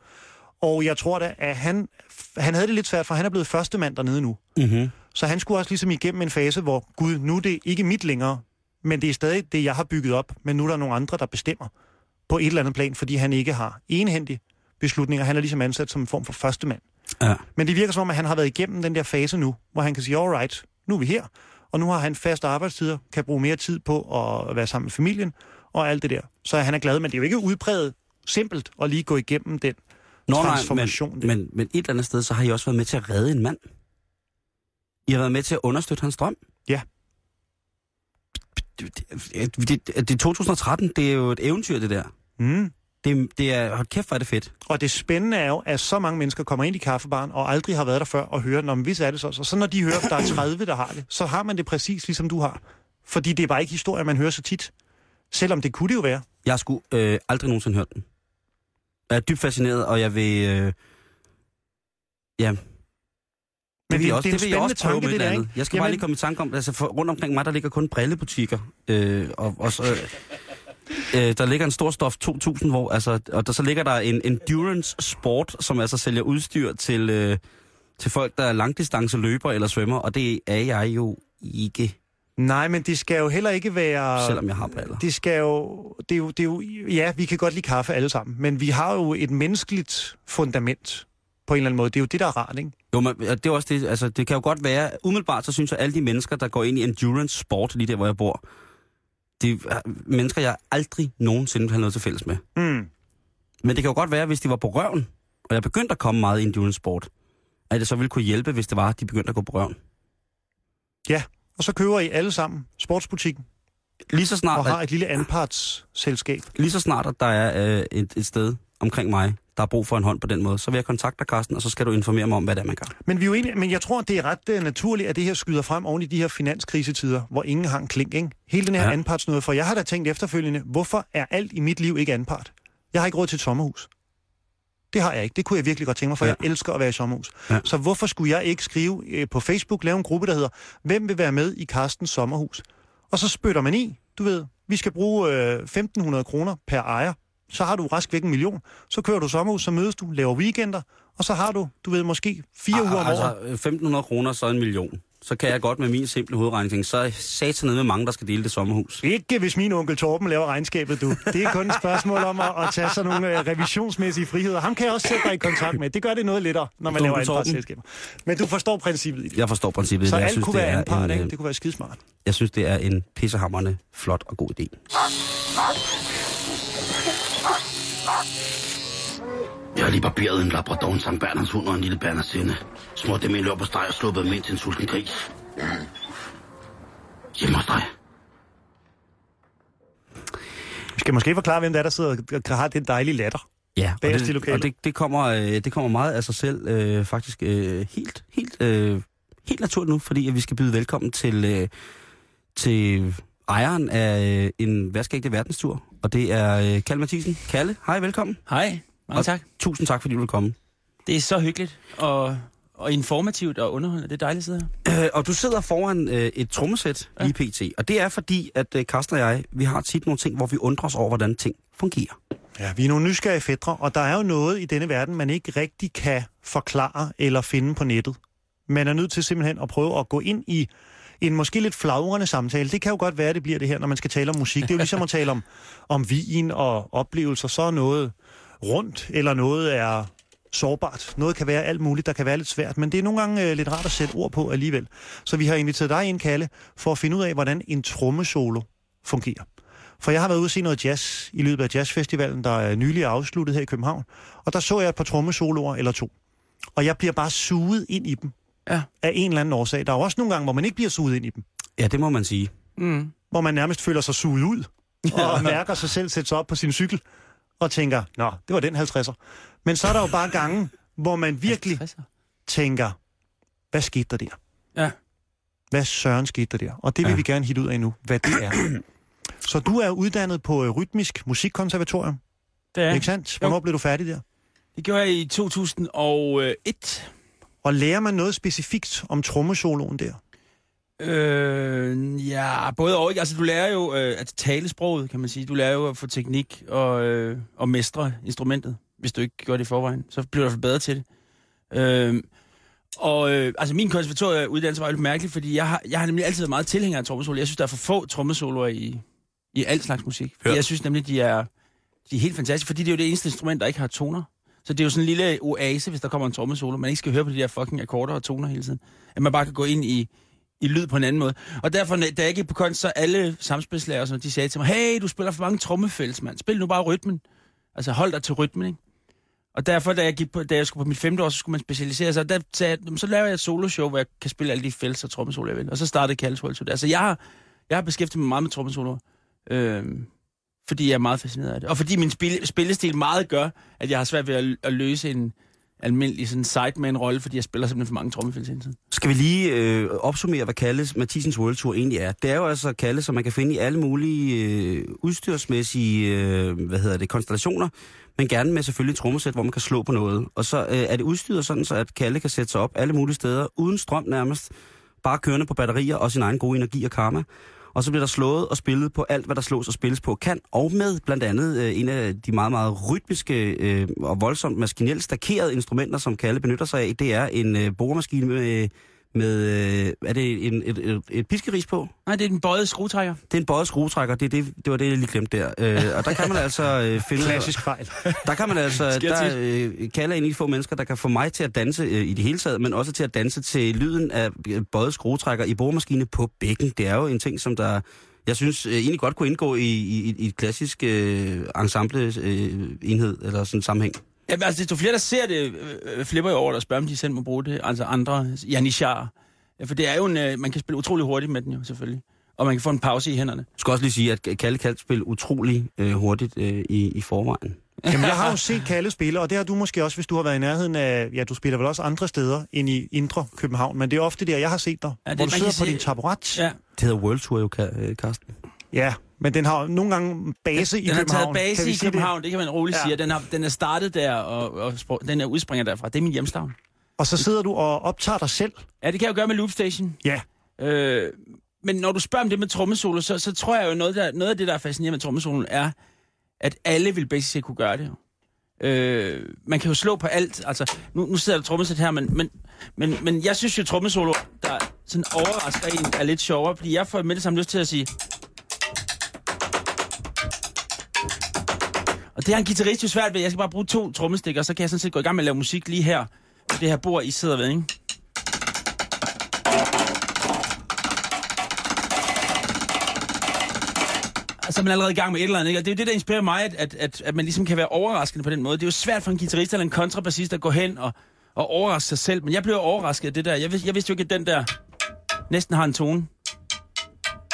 Og jeg tror da, at han, han havde det lidt svært, for han er blevet første mand dernede nu. Mm-hmm. Så han skulle også ligesom igennem en fase, hvor Gud, nu er det ikke mit længere, men det er stadig det, jeg har bygget op, men nu er der nogle andre, der bestemmer på et eller andet plan, fordi han ikke har enhændig beslutninger. Han er ligesom ansat som en form for første mand. Ja. Men det virker som om, at han har været igennem den der fase nu, hvor han kan sige, all right, nu er vi her, og nu har han faste arbejdstider, kan bruge mere tid på at være sammen med familien og alt det der. Så han er glad, men det er jo ikke udpræget simpelt at lige gå igennem den Nå, nej, transformation. men, men, men et eller andet sted, så har I også været med til at redde en mand. I har været med til at understøtte hans drøm. Ja. Det, det, det, det er 2013, det er jo et eventyr, det der. mm. Det, det er, hold kæft, hvor er det fedt. Og det spændende er jo, at så mange mennesker kommer ind i kaffebaren og aldrig har været der før og hører, når hvis er det så. Så, så når de hører, at der er 30, der har det, så har man det præcis ligesom du har. Fordi det er bare ikke historier, man hører så tit. Selvom det kunne det jo være. Jeg sgu øh, aldrig nogensinde hørt den. Jeg er dybt fascineret, og jeg vil... Øh, ja, Men det det, også, det er en det vil jeg også prøve med det et der, andet. Jeg skal Jamen... bare lige komme i tanke om, altså for, rundt omkring mig, der ligger kun brillebutikker. Øh, og, og så, øh, der ligger en stor stof 2000, hvor, altså, og der, så ligger der en endurance sport, som altså sælger udstyr til, øh, til folk, der er langdistance løber eller svømmer, og det er jeg jo ikke, Nej, men det skal jo heller ikke være... selvom jeg har briller. Det skal jo, det er jo, det er jo... Ja, vi kan godt lide kaffe alle sammen, men vi har jo et menneskeligt fundament på en eller anden måde. Det er jo det, der er rart, ikke? Jo, men det er også det, altså det kan jo godt være, umiddelbart så synes jeg, at alle de mennesker, der går ind i endurance sport, lige der hvor jeg bor, de er mennesker, jeg aldrig nogensinde har noget til fælles med. Mm. Men det kan jo godt være, hvis de var på røven, og jeg begyndte at komme meget i endurance sport, at det så ville kunne hjælpe, hvis det var, at de begyndte at gå på røven. Og så køber I alle sammen sportsbutikken Lige så snart, og har at, et lille anpartsselskab. lige så snart at der er øh, et, et sted omkring mig, der er brug for en hånd på den måde, så vil jeg kontakte dig, Carsten, og så skal du informere mig om, hvad det er, man gør. Men, vi er jo enige, men jeg tror, det er ret uh, naturligt, at det her skyder frem oven i de her finanskrisetider, hvor ingen har en klink, ikke? Hele den her Ja. anpartsnøde, for jeg har da tænkt efterfølgende, hvorfor er alt i mit liv ikke anpart? Jeg har ikke råd til et sommerhus. Det har jeg ikke. Det kunne jeg virkelig godt tænke mig, for Ja. jeg elsker at være i sommerhus. Ja. Så hvorfor skulle jeg ikke skrive øh, på Facebook, lave en gruppe, der hedder, hvem vil være med i Karstens sommerhus? Og så spytter man i, du ved, vi skal bruge øh, 1.500 kroner per ejer. Så har du rask væk en million. Så kører du sommerhus, så mødes du, laver weekender, og så har du, du ved, måske fire uger om året. altså, 1.500 kroner, så en million. Så kan jeg godt med min simple hovedregning så er satan med mange, der skal dele det sommerhus. Ikke hvis min onkel Torben laver regnskabet, du. Det er kun et spørgsmål om at, at tage sådan nogle øh, revisionsmæssige friheder. Ham kan jeg også sætte dig i kontakt med. Det gør det noget lettere, når man Onkel laver Torben. anpartsselskaber. Men du forstår princippet i det. Jeg forstår princippet. Så jeg alt synes, kunne det være anpart, en, ikke? øh, Det kunne være skidesmart. Jeg synes, det er en pissehammerende flot og god idé. Jeg har lige barberet en labrador, en Sankt Bernards hund og en lille bernersinde. Smurt dem i løb på steg og sluppet dem ind til en sulten gris. Hjemme hos dig. Vi skal måske forklare, hvem det er, der sidder og har den dejlige latter. Ja, og, det, og det, det, kommer, øh, det kommer meget af sig selv, øh, faktisk øh, helt, helt, øh, helt naturligt nu, fordi at vi skal byde velkommen til, øh, til ejeren af øh, en værtskægte verdenstur, og det er øh, Kalle Mathisen. Kalle, hej, velkommen. Hej, mange Og tak. Tusind tak, fordi du vil komme. Det er så hyggeligt og, og informativt og underholdende. Det er dejligt at sidde her. Øh, og du sidder foran øh, et trommesæt Ja. i PT, og det er fordi, at øh, Karsten og jeg, vi har tit nogle ting, hvor vi undrer os over, hvordan ting fungerer. Ja, vi er nogle nysgerrige fædre, og der er jo noget i denne verden, man ikke rigtig kan forklare eller finde på nettet. Man er nødt til simpelthen at prøve at gå ind i en måske lidt flagrende samtale. Det kan jo godt være, det bliver det her, når man skal tale om musik. Det er jo ligesom at tale om, om vin og oplevelser. Så er noget rundt, eller noget er sårbart. Noget kan være alt muligt, der kan være lidt svært, men det er nogle gange øh, lidt rart at sætte ord på alligevel. Så vi har inviteret dig ind, Kalle, for at finde ud af, hvordan en trommesolo fungerer. For jeg har været ude og se noget jazz i løbet af jazzfestivalen, der er nylig afsluttet her i København. Og der så jeg et par trommesoloer eller to. Og jeg bliver bare suget ind i dem. Ja. Af en eller anden årsag. Der er jo også nogle gange, hvor man ikke bliver suget ind i dem. Ja, det må man sige. Mm. Hvor man nærmest føler sig suget ud. Og mærker sig selv sætte sig op på sin cykel. Og tænker, nå, det var den 50'er. Men så er der jo bare gange, hvor man virkelig 50'er. tænker, hvad skete der der? Ja. Hvad søren skete der der? Og det vil Ja. vi gerne hitte ud af nu, hvad det er. Så du er uddannet på øh, Rytmisk Musikkonservatorium, Det er. ikke sandt? Hvornår blev du færdig der? Det gjorde jeg i 2001. Og lærer man noget specifikt om trommesoloen der? Øh, ja, både og ikke. Altså, du lærer jo øh, at tale sproget, kan man sige. Du lærer jo at få teknik og, øh, og mestre instrumentet, hvis du ikke gør det i forvejen. Så bliver du bedre til det. Øh, og øh, altså, min konservatorieuddannelse var lidt mærkelig, fordi jeg har, jeg har nemlig altid været meget tilhænger af trommesolo. Jeg synes, der er for få trommesoloer i, i al slags musik. Fordi Ja. jeg synes nemlig, de er, de er helt fantastiske, fordi det er jo det eneste instrument, der ikke har toner. Så det er jo sådan en lille oase, hvis der kommer en trommesolo. Man ikke skal høre på de der fucking akkorder og toner hele tiden. At man bare kan gå ind i, i lyd på en anden måde. Og derfor, da jeg gik på kunst, så alle samspilslærer, så de sagde til mig, hey, du spiller for mange trommefælds, mand. Spil nu bare rytmen. Altså, hold dig til rytmen, ikke? Og derfor, da jeg, gik på, da jeg skulle på mit femte år, så skulle man specialisere sig. Og der sagde jeg, så laver jeg et soloshow, hvor jeg kan spille alle de fælds og trommesoloer, jeg vil. Og så startede Kalles World Tour. Altså, jeg har, jeg har beskæftiget mig meget med trommesoloer. Øh, fordi jeg er meget fascineret af det. Og fordi min spil, spillestil meget gør, at jeg har svært ved at, at løse en almindelig sådan sideman-rolle, fordi jeg spiller simpelthen for mange trommefills hele tiden. Skal vi lige øh, opsummere, hvad Kalles Mathisens World Tour egentlig er? Det er jo altså Kalle, som man kan finde i alle mulige øh, udstyrsmæssige øh, hvad hedder det, konstellationer, men gerne med selvfølgelig et trommesæt, hvor man kan slå på noget. Og så øh, er det udstyret sådan, så at Kalle kan sætte sig op alle mulige steder, uden strøm nærmest, bare kørende på batterier og sin egen gode energi og karma. Og så bliver der slået og spillet på alt, hvad der slås og spilles på. Kan, og med blandt andet øh, en af de meget, meget rytmiske øh, og voldsomt maskinelt stakerede instrumenter, som Kalle benytter sig af, det er en øh, boremaskine med, med øh, er det en, et, et, et piskeris på? Nej, det er den bøjede skruetrækker. Det er en bøjet skruetrækker, det, det, det var det, jeg lige glemte der. Øh, og der kan man altså øh, finde... Klassisk fejl. Der kan man altså, der øh, kalder en de få mennesker, der kan få mig til at danse øh, i det hele taget, men også til at danse til lyden af øh, bøjet skruetrækker i boremaskine på bækken. Det er jo en ting, som der, jeg synes øh, egentlig godt kunne indgå i, i, i et klassisk øh, ensemble øh, enhed eller sådan sammenhæng. Ja, men altså, desto flere, der ser det, øh, flipper jo over og spørger, om de selv må bruge det. Altså andre, janishar. Ja, for det er jo en, øh, man kan spille utrolig hurtigt med den jo, selvfølgelig. Og man kan få en pause i hænderne. Jeg skal også lige sige, at Kalle kan spille utrolig øh, hurtigt øh, i, i forvejen. Jamen, jeg har jo set Kalle spille, og det har du måske også, hvis du har været i nærheden af... Ja, du spiller vel også andre steder end i Indre København, men det er ofte der, jeg har set dig. Ja, det- hvor du sidder på se- din taburet. Ja. Det hedder World Tour jo, øh, Karsten. ja, men den har nogle gange base i den har København. taget Kan base vi i København, det? det kan man roligt Ja. sige. Den, har, den er startet der, og, og den er udspringer derfra. Det er min hjemstavn. Og så sidder du og optager dig selv. Ja, det kan jeg jo gøre med Loopstation. Ja. Øh, men når du spørger om det med trommesolo, så, så tror jeg jo, noget, der, noget af det, der er fascinerende med trommesoloen, er, at alle vil basic kunne gøre det. Øh, man kan jo slå på alt. Altså, nu, nu sidder der trommesæt her, men, men, men, men jeg synes jo, trommesolo, der sådan overrasker en, er lidt sjovere, fordi jeg får med det samme lyst til at sige... det har en guitarist jo svært ved. Jeg skal bare bruge to trommestikker, så kan jeg sådan set gå i gang med at lave musik lige her. Det her bord, I sidder ved, ikke? så er man er allerede i gang med et eller andet, ikke? Og det er jo det, der inspirerer mig, at, at, at, at man ligesom kan være overraskende på den måde. Det er jo svært for en guitarist eller en kontrabassist at gå hen og, og overraske sig selv. Men jeg blev overrasket af det der. Jeg, vidste, jeg vidste jo ikke, at den der næsten har en tone.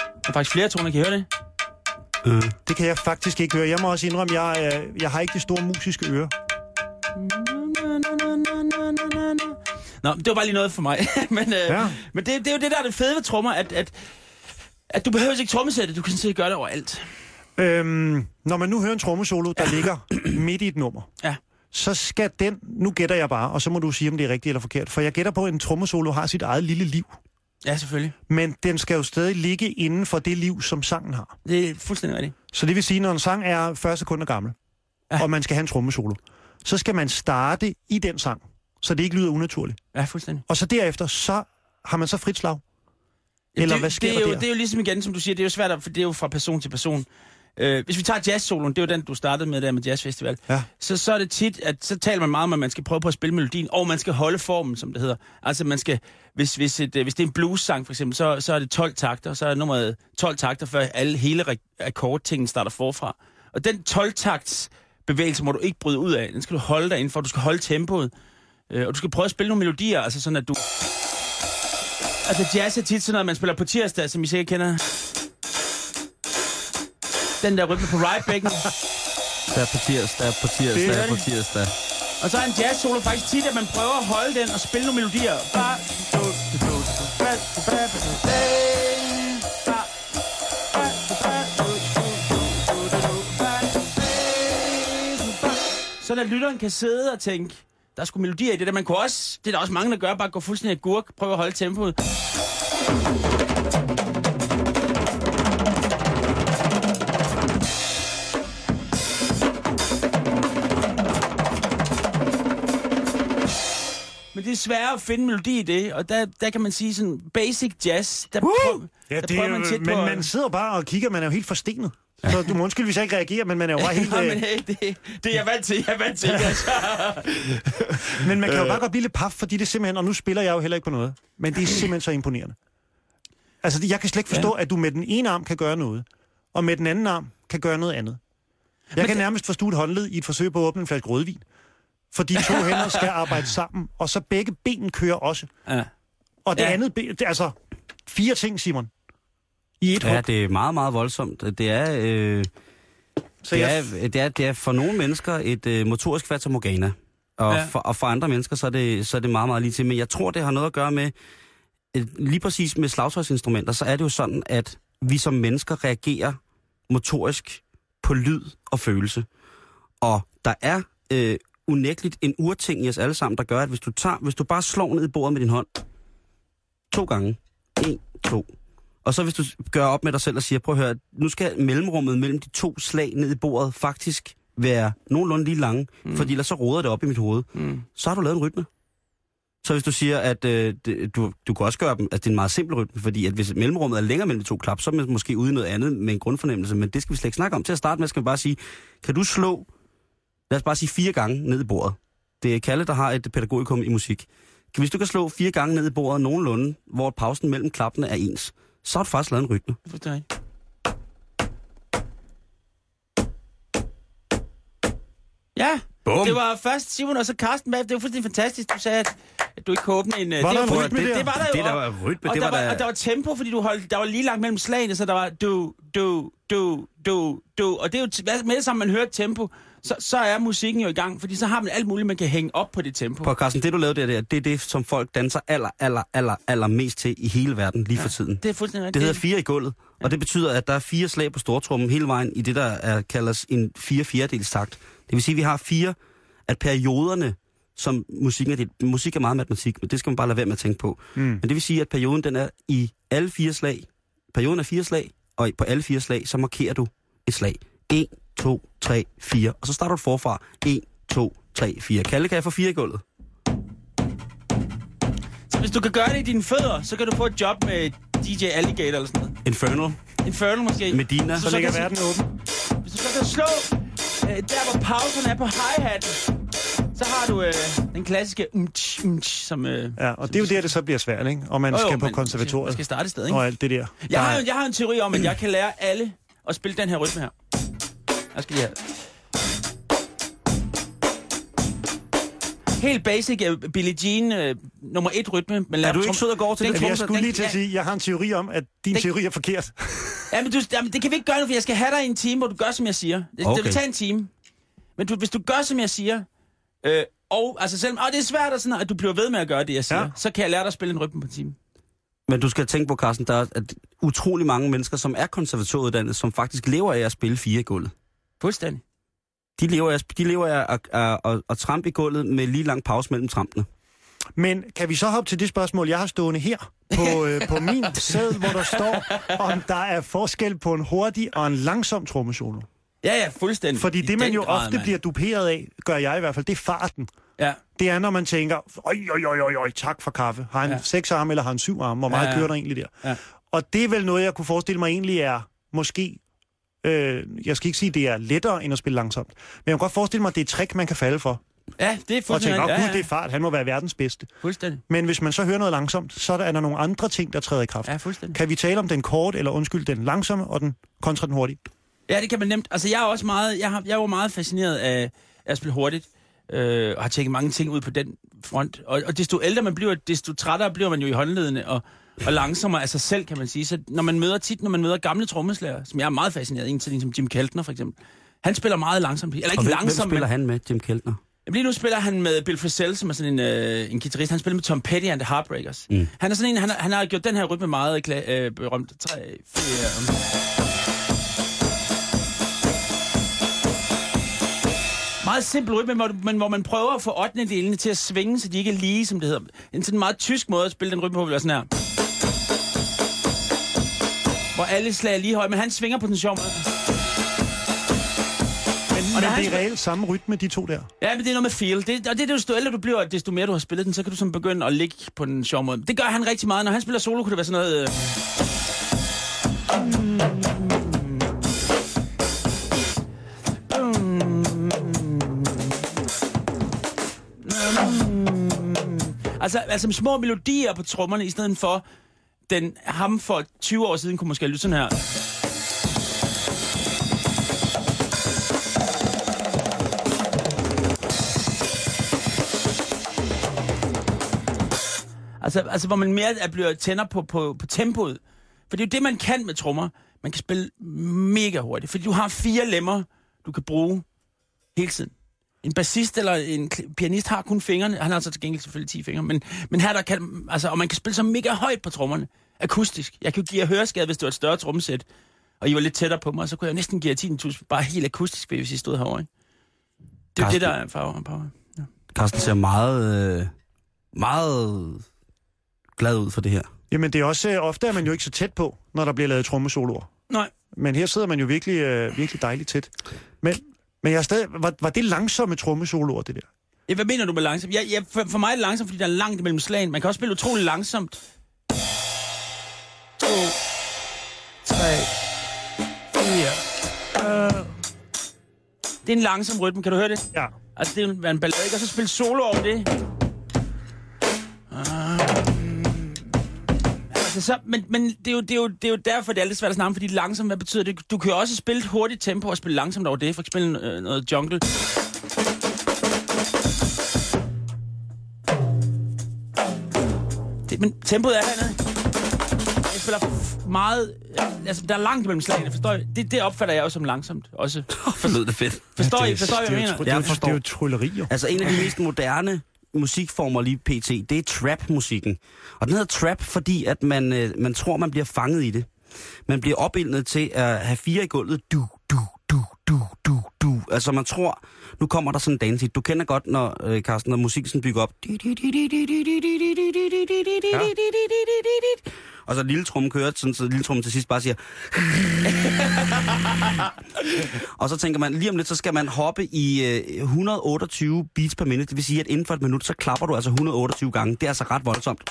Der er faktisk flere toner, kan I høre det? Det kan jeg faktisk ikke høre. Jeg må også indrømme, jeg, øh, jeg har ikke det store musiske øre. Nå, det var bare lige noget for mig. men øh, Ja. ja. men det, det er jo det, der er det fede ved trommer, at, at, at du behøver ikke trommesætte, du kan sådan set gøre det overalt. Øhm, når man nu hører en trommesolo, der ligger midt i et nummer, Ja. så skal den, nu gætter jeg bare, og så må du sige, om det er rigtigt eller forkert, for jeg gætter på, at en trommesolo har sit eget lille liv, Ja, selvfølgelig. men den skal jo stadig ligge inden for det liv, som sangen har. Det er fuldstændig rigtigt. Så det vil sige, når en sang er 40 sekunder gammel, ja. Og man skal have en trommesolo, så skal man starte i den sang, så det ikke lyder unaturligt. Ja, fuldstændig. Og så derefter, så har man så frit slag. Eller det, hvad sker det er jo, der? Det er jo ligesom igen, som du siger, det er jo svært, at- for det er jo fra person til person. Øh, hvis vi tager jazzsoloen, det er jo den, du startede med der med Jazzfestival, Ja. så, så er det tit, at så taler man meget om, at man skal prøve på at spille melodien, og man skal holde formen, som det hedder. Altså man skal, hvis, hvis, et, øh, hvis det er en blues-sang for eksempel, så, så er det 12 takter, så er nummeret 12 takter, før alle hele akkordtingen starter forfra. Og den 12-takts bevægelse må du ikke bryde ud af. Den skal du holde dig for. Du skal holde tempoet. Øh, og du skal prøve at spille nogle melodier, altså sådan at du... Altså jazz er tit sådan noget, man spiller på tirsdag, som I sikkert kender. Den der rytme på right bækken. Der er på tirsdag, der er på tirsdag, er er på tirsdag. Og så er en jazz solo faktisk tit, at man prøver at holde den og spille nogle melodier. Bare... Så der lytteren kan sidde og tænke, der er sgu melodier i det der. Man kunne også, det er der også mange, der gør, bare gå fuldstændig agurk, prøve at holde tempoet. Men det er sværere at finde melodi i det, og der, der kan man sige sådan basic jazz, der, prøv, Ja, der det er, prøver man tit men på... man sidder bare og kigger, man er jo helt forstenet. Så du må undskylde, hvis jeg ikke reagerer, men man er jo bare helt... Nej, øh, men hey, det, det er jeg vant til, jeg er vant til. Altså. Men man kan Øh. jo bare godt blive lidt paf, fordi det er simpelthen, og nu spiller jeg jo heller ikke på noget, men det er simpelthen så imponerende. Altså, jeg kan slet ikke forstå, ja. at du med den ene arm kan gøre noget, og med den anden arm kan gøre noget andet. Jeg kan det- nærmest forstå et håndled i et forsøg på at åbne en flaske rødvin. For de to hænder skal arbejde sammen, og så begge ben kører også. Ja. Og det Ja. andet ben, altså fire ting, Simon. I et Ja, hug. det er meget, meget voldsomt. Det er, øh, Så det, jeg, er, det, er, det er for nogle mennesker et øh, motorisk fatamorgana. Og, ja. for, og for andre mennesker, så er, det, så er det meget, meget lige til. Men jeg tror, det har noget at gøre med, øh, lige præcis med slagtøjsinstrumenter, så er det jo sådan, at vi som mennesker reagerer motorisk på lyd og følelse. Og der er øh, unægteligt en urting i os alle sammen, der gør, at hvis du, tager, hvis du bare slår ned i bordet med din hånd, to gange, en, to, og så hvis du gør op med dig selv og siger, prøv at høre, nu skal mellemrummet mellem de to slag ned i bordet faktisk være nogenlunde lige lange, mm. fordi ellers så roder det op i mit hoved. Mm. Så har du lavet en rytme. Så hvis du siger, at øh, du, du kan også gøre dem, altså det er en meget simpel rytme, fordi at hvis mellemrummet er længere mellem de to klap, så er man måske ude i noget andet med en grundfornemmelse, men det skal vi slet ikke snakke om. Til at starte med skal vi bare sige, kan du slå, lad os bare sige fire gange ned i bordet. Det er Kalle, der har et pædagogikum i musik. Hvis du kan slå fire gange ned i bordet nogenlunde, hvor pausen mellem klappene er ens, så har du faktisk lavet en rytme. Fuldstændig. Ja, Bum. det var først Simon og så Carsten bag. Det var fuldstændig fantastisk. Du sagde, at, du ikke kunne åbne en... øh, Var det der en var- rytme det, der? det, var der jo. Det der var rytme, og det der var var, da- og der var tempo, fordi du holdt, der var lige langt mellem slagene, så der var du, du, du, du, du. Og det er jo, hvad- med det samme, man hører tempo, så, så er musikken jo i gang, fordi så har man alt muligt, man kan hænge op på det tempo. På Carsten, det du lavede der, der, det er det, som folk danser aller, aller, aller, aller mest til i hele verden lige for tiden. Det er fuldstændig Det hedder fire i gulvet, og det betyder, at der er fire slag på stortrummen hele vejen i det, der er, kaldes en fire fjerdedels takt. Det vil sige, at vi har fire, at perioderne, som musikken er, det, musik er meget matematik, men det skal man bare lade være med at tænke på. Mm. Men det vil sige, at perioden den er i alle fire slag. Perioden er fire slag, og på alle fire slag, så markerer du et slag. 1, 2, 3, 4. Og så starter du forfra. 1, 2, 3, 4. Kalle, kan jeg få fire i gulvet? Så hvis du kan gøre det i dine fødder, så kan du få et job med DJ Alligator eller sådan noget. Infernal. Infernal måske. Medina. så så ligger kan- verden åben. Hvis du så kan slå øh, der, hvor pauserne er på hi-hatten, så har du øh, den klassiske umtsch, umtsch, som... Øh, Ja, og det er jo der, det så bliver svært, ikke? Og man Jo, jo, skal på konservatoriet Man skal starte et sted, ikke? og alt det der. Jeg har, Der- jo- jeg har en teori om, at jeg kan lære alle at spille den her rytme her. Jeg skal lige have. Helt basic uh, Billie Jean, uh, nummer et rytme. Men Er du ikke sød og går til den det? kan- Jeg skulle lige til at sige, jeg har en teori om, at din Den- teori er forkert. Ja, men du, jamen, det kan vi ikke gøre nu, for jeg skal have dig i en time, hvor du gør, som jeg siger. Det, okay. Det vil tage en time. Men du, hvis du gør, som jeg siger, øh, og altså selvom, og det er svært, at, sådan, at du bliver ved med at gøre det, jeg siger, ja. Så kan jeg lære dig at spille en rytme på en time. Men du skal tænke på, Carsten, der er at utrolig mange mennesker, som er konservatoruddannet, som faktisk lever af at spille fire i gulvet. Fuldstændig. De lever af, de lever af at, at, at, at trampe i gulvet med lige lang pause mellem trampene. Men kan vi så hoppe til det spørgsmål, jeg har stående her på, øh, på min sæd, hvor der står, om der er forskel på en hurtig og en langsom trommesolo? Ja, ja, fuldstændig. Fordi I det, man jo grad, ofte mand. bliver duperet af, gør jeg i hvert fald, det er farten. Ja. Det er, når man tænker, oj, oj, oj, oj, oj tak for kaffe. Har han Ja. seks arme, eller har han syv arme? Hvor meget ja, ja. kører der egentlig der? Ja. Og det er vel noget, jeg kunne forestille mig egentlig er, måske, øh, jeg skal ikke sige, det er lettere end at spille langsomt. Men jeg kan godt forestille mig, at det er et trick, man kan falde for. Ja, det er Og fuldstændig. ja, gud, ja. det er fart, han må være verdens bedste. Fuldstændig. Men hvis man så hører noget langsomt, så er der, er der nogle andre ting, der træder i kraft. Ja, fuldstændig. Kan vi tale om den kort, eller undskyld, den langsomme og den kontra den hurtige? Ja, det kan man nemt. Altså, jeg er også meget, jeg, har, jeg var meget fascineret af, af at spille hurtigt, øh, og har tjekket mange ting ud på den front. Og, og desto ældre man bliver, desto trættere bliver man jo i håndledene, og, og langsommere af sig selv, kan man sige. Så når man møder tit, når man møder gamle trommeslager, som jeg er meget fascineret af, en til som Jim Keltner for eksempel, han spiller meget langsomt. Eller Og ikke hvem, langsomt, hvem spiller men... han med, Jim Keltner? Jamen, lige nu spiller han med Bill Frisell, som er sådan en, øh, en guitarist. Han spiller med Tom Petty and the Heartbreakers. Mm. Han er sådan en, han, har- han har gjort den her rytme meget øh, berømt. 3, 4... Meget simpel rytme, men hvor, men hvor man prøver at få 8. delene til at svinge, så de ikke er lige, som det hedder. En sådan meget tysk måde at spille den rytme på, vil være sådan her. Hvor alle slag er lige høje, men han svinger på den sjov måde. Men, men når han det er reelt samme rytme, de to der. Ja, men det er noget med feel. Det, og det er desto ældre du bliver, desto mere du har spillet den, så kan du sådan begynde at ligge på den sjove måde. Det gør han rigtig meget. Når han spiller solo, kunne det være sådan noget... Øh... Altså, altså små melodier på trommerne, i stedet for den ham for 20 år siden kunne måske lytte sådan her. Altså, altså hvor man mere er bliver tænder på, på, på tempoet. For det er jo det, man kan med trommer. Man kan spille mega hurtigt, fordi du har fire lemmer, du kan bruge hele tiden. En bassist eller en pianist har kun fingrene. Han har så til gengæld selvfølgelig 10 fingre. Men, men her der kan, altså, og man kan spille så mega højt på trommerne. Akustisk. Jeg kan jo give jer høreskade, hvis det var et større trommesæt. Og I var lidt tættere på mig, så kunne jeg næsten give jer 10.000 bare helt akustisk, hvis I stod herovre. Ikke? Det er jo det, der er farver power. Ja. Carsten ser meget, øh, meget glad ud for det her. Jamen, det er også øh, ofte, er man jo ikke så tæt på, når der bliver lavet trommesoloer. Nej. Men her sidder man jo virkelig, øh, virkelig dejligt tæt. Men, men jeg er stadig, var, var det langsomme trommesoloer, det der? Ja, hvad mener du med langsomt? Ja, ja, for, for mig er det langsomt, fordi der er langt imellem slagene. Man kan også spille utrolig langsomt. To, tre, fire. Øh. Det er en langsom rytme, kan du høre det? Ja. Altså, det er en en ballade? Og så spille solo over det. Altså, så, men men det, er jo, det, er jo, det er jo derfor, det er lidt svært at snakke om, fordi langsomt, hvad betyder det? Du kan jo også spille et hurtigt tempo og spille langsomt over det, for eksempel øh, noget jungle. Det, men tempoet er hernede. Jeg spiller meget... Altså, der er langt imellem slagene, forstår I? Det, det opfatter jeg også som langsomt. Også. For lød det fedt. Forstår det, I, forstår I, hvad jeg er mener? det, er det er jo trylleri, jo. Altså en af de mest moderne musikformer lige pt, det er trap-musikken. Og den hedder trap, fordi at man, øh, man tror, man bliver fanget i det. Man bliver opildnet til at have fire i gulvet. Du, du, du, du, du, du. Altså man tror, nu kommer der sådan en dance hit. Du kender godt, når øh, Carsten, når musikken sådan bygger op. Og så lille trum kører, sådan, så lille trum til sidst bare siger... og så tænker man, lige om lidt, så skal man hoppe i øh, 128 beats per minute. Det vil sige, at inden for et minut, så klapper du altså 128 gange. Det er altså ret voldsomt.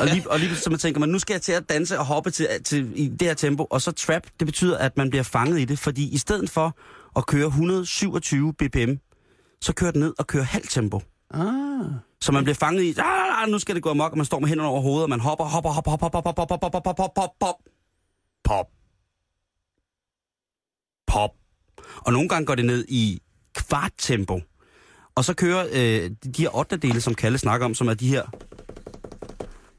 og, lige, og lige så man tænker man, nu skal jeg til at danse og hoppe til, til, i det her tempo. Og så trap, det betyder, at man bliver fanget i det. Fordi i stedet for at køre 127 bpm, så kører den ned og kører halvt tempo. Ah. Så man bliver fanget i, ah, nu skal det gå amok, og man står med hænderne over hovedet, og man hopper, hopper, hopper, hopper, hopper, hopper, hopper, hopper, hopper, hopper, pop, pop, pop. Og nogle gange går det ned i kvart tempo. Og så kører øh, de her 8. dele, som Kalle snakker om, som er de her,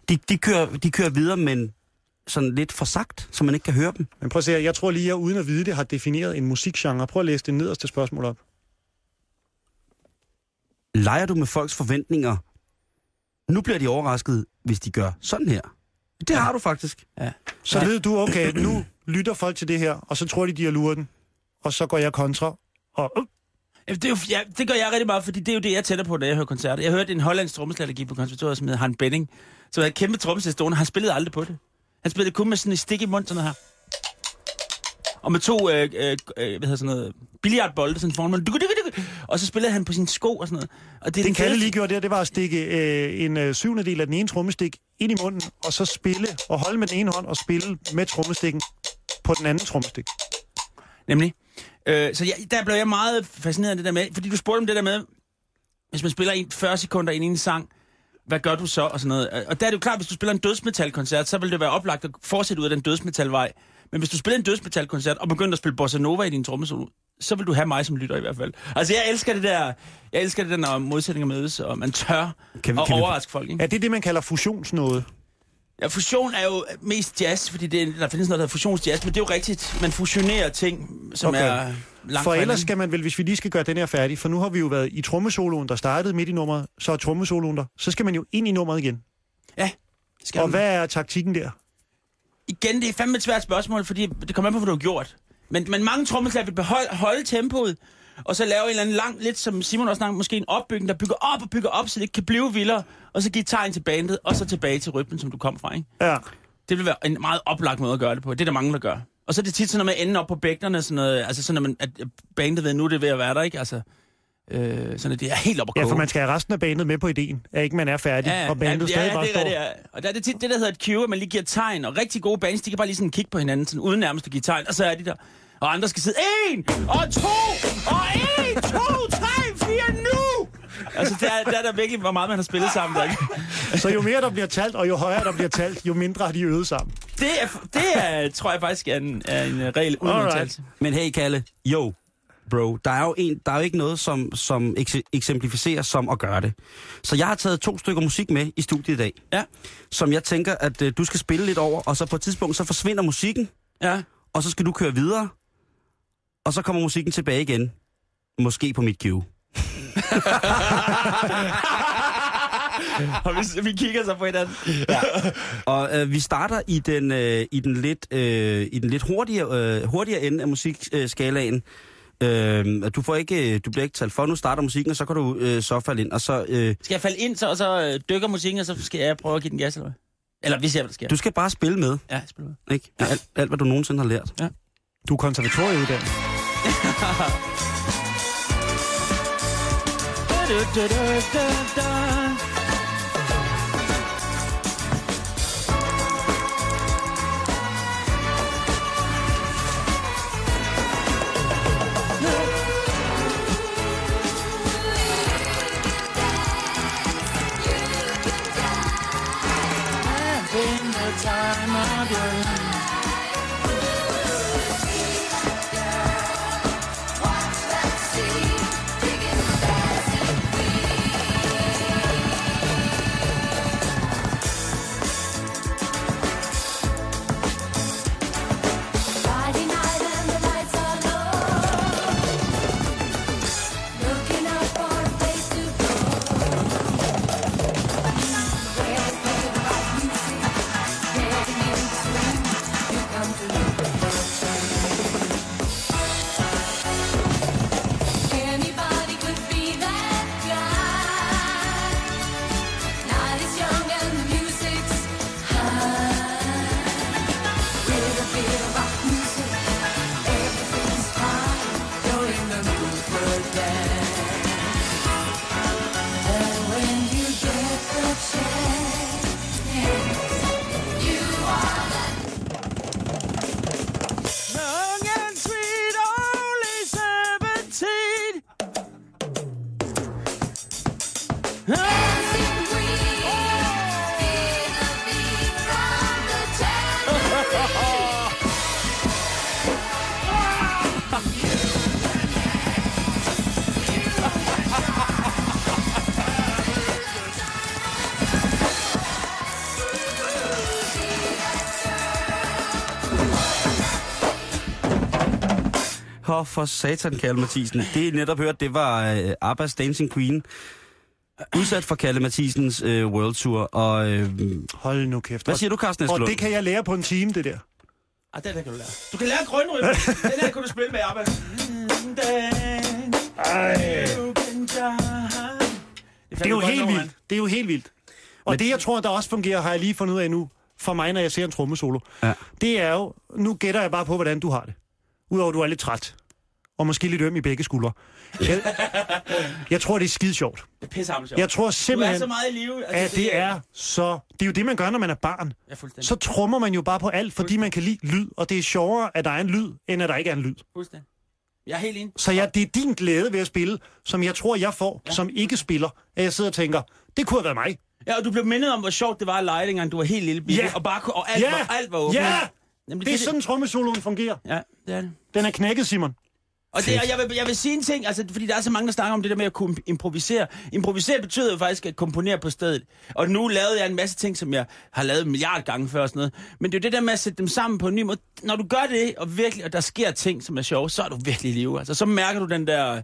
de, de, kører, de kører videre, men sådan lidt for sagt, så man ikke kan høre dem. Men prøv at se, her, jeg tror lige, jeg uden at vide det, har defineret en musikgenre. Prøv at læse det nederste spørgsmål op. Leger du med folks forventninger? Nu bliver de overrasket, hvis de gør sådan her. Det har du faktisk. Så Ja. ved du, okay, nu lytter folk til det her, og så tror de, de har luret den. Og så går jeg kontra, og øh, Ja, det, er jo, ja, det gør jeg rigtig meget, fordi det er jo det, jeg tænder på, når jeg hører koncerter. Jeg hørte en hollandsk trommeslager, på konservatoriet, som hedder Han Benning, som et kæmpe trommesæt stående. Han spillede aldrig på det. Han spillede kun med sådan en stik i munden, sådan her. Og med to, øh, øh, øh, hvad hedder sådan noget, billiardbolde, sådan foran duk. Og så spillede han på sine sko og sådan noget. Og det, det Kalle lige gjorde der, det var at stikke øh, en øh, syvende del af den ene trommestik ind i munden, og så spille, og holde med den ene hånd og spille med trommestikken på den anden trommestik. Nemlig. Øh, så jeg, der blev jeg meget fascineret af det der med, fordi du spurgte om det der med, hvis man spiller en 40 sekunder ind i en sang, hvad gør du så? Og, sådan noget. og der er det jo klart, hvis du spiller en dødsmetalkoncert, så vil det være oplagt at fortsætte ud af den dødsmetalvej. Men hvis du spiller en dødsmetalkoncert og begynder at spille bossa nova i din trommesolo, så vil du have mig som lytter i hvert fald. Altså jeg elsker det der, jeg elsker det der, når modsætninger mødes, og man tør Kan vi- at kan vi- overraske folk. Ikke? Er det det, man kalder fusionsnåde? Ja, fusion er jo mest jazz, fordi det, er- der findes noget, der hedder fusionsjazz, men det er jo rigtigt. Man fusionerer ting, som Okay. er langt For ellers skal man vel, hvis vi lige skal gøre den her færdig, for nu har vi jo været i trommesoloen, der startede midt i nummeret, så er trommesoloen der, så skal man jo ind i nummeret igen. Ja, skal Og man. hvad er taktikken der? Igen, det er fandme et svært spørgsmål, fordi det kommer an på, hvad du har gjort. Men, men mange trommeslager vil beholde, holde tempoet, og så lave en eller anden lang, lidt som Simon også snakkede, måske en opbygning, der bygger op og bygger op, så det ikke kan blive vildere, og så give tegn til bandet, og så tilbage til rytmen, som du kom fra, ikke? Ja. Det vil være en meget oplagt måde at gøre det på. Det er der mange, der gør. Og så er det tit sådan noget med at ende op på bækkenerne, sådan noget, altså sådan, at, man, at bandet ved, nu er det ved at være der, ikke? Altså, øh, sådan at det er helt op at ja, for man skal have resten af banet med på ideen, at ikke man er færdig, Ja, og bandet ja, stadig ja, bare det står. det, ja. Og der er det tit det, der hedder et cue, at man lige giver tegn. Og rigtig gode bands, de kan bare lige sådan kigge på hinanden, sådan, uden nærmest at give tegn. Og så er de der. Og andre skal sidde, en, og to, og en, to, tre, fire, nu! Altså, der, er- der er der virkelig, hvor meget man har spillet sammen. Der. ikke? Så jo mere der bliver talt, og jo højere der bliver talt, jo mindre har de øvet sammen. Det, er, det er, tror jeg faktisk er en, er en regel uden. Men hey, Kalle, jo, bro, der er jo, en, der er jo ikke noget, som, som ekse- eksemplificerer som at gøre det. Så jeg har taget to stykker musik med i studiet i dag, Ja, som jeg tænker, at øh, du skal spille lidt over, og så på et tidspunkt, så forsvinder musikken, ja. og så skal du køre videre, og så kommer musikken tilbage igen. Måske på mit cue. Og vi, vi kigger så på hinanden. Og øh, vi starter i den, øh, i den lidt, øh, i den lidt hurtigere, øh, hurtigere ende af musikskalaen. Øh, du, får ikke, du bliver ikke talt for, nu starter musikken, og så kan du øh, så falde ind. Og så, øh, Skal jeg falde ind, så, og så øh, dykker musikken, og så skal jeg prøve at give den gas, eller hvad? Eller vi ser, hvad der sker. du skal bare spille med, Ja, spil med. ikke? Med Alt, alt, hvad du nogensinde har lært. Du er konservatorieuddannet. time of your life. For satan, Kalle Mathisen. Det I netop hørt, det var øh, Abbas Dancing Queen. Udsat for Kalle Mathisens øh, World Tour. Og øh, Hold nu kæft. hvad siger du, Carsten Og Eskelund? det kan jeg lære på en time, det der. Ah, den her kan du lære. Du kan lære grønrytme. den her kan du spille med, Abba. Det er jo helt vildt. Det er jo helt vildt. Og det, jeg tror, der også fungerer, har jeg lige fundet ud af nu, for mig, når jeg ser en trommesolo. Ja. Det er jo, nu gætter jeg bare på, hvordan du har det. Udover, at du er lidt træt. Og måske lidt øm i begge skuldre. Jeg, jeg tror, det er skide sjovt. Det er sjovt. Jeg tror Du er simpelthen, så meget i live. Altså, at det er så... Det er jo det, man gør, når man er barn. Ja. Så trummer man jo bare på alt, fordi man kan lide lyd. Og det er sjovere, at der er en lyd, end at der ikke er en lyd. Fuldstændig. Jeg er helt enig. Så ja, det er din glæde ved at spille, som jeg tror, jeg får, ja. som ikke spiller. At jeg sidder og tænker, det kunne have været mig. Ja, og du blev mindet om, hvor sjovt det var at lege, dengang du var helt lille bitte, Ja. og, bare, og alt, Ja. var, alt var åbent. Ja! Jamen, Det er sådan, trommesoloen fungerer. Ja, det er det. Den er knækket, Simon. Og, det, og jeg, vil, jeg vil sige en ting, altså, fordi der er så mange, der snakker om det der med at kunne improvisere. Improvisere betyder jo faktisk at komponere på stedet. Og nu lavede jeg en masse ting, som jeg har lavet en milliard gange før og sådan noget. Men det er jo det der med at sætte dem sammen på en ny måde. Når du gør det, og, virkelig, og der sker ting, som er sjove, så er du virkelig i live. Altså, så mærker du den der...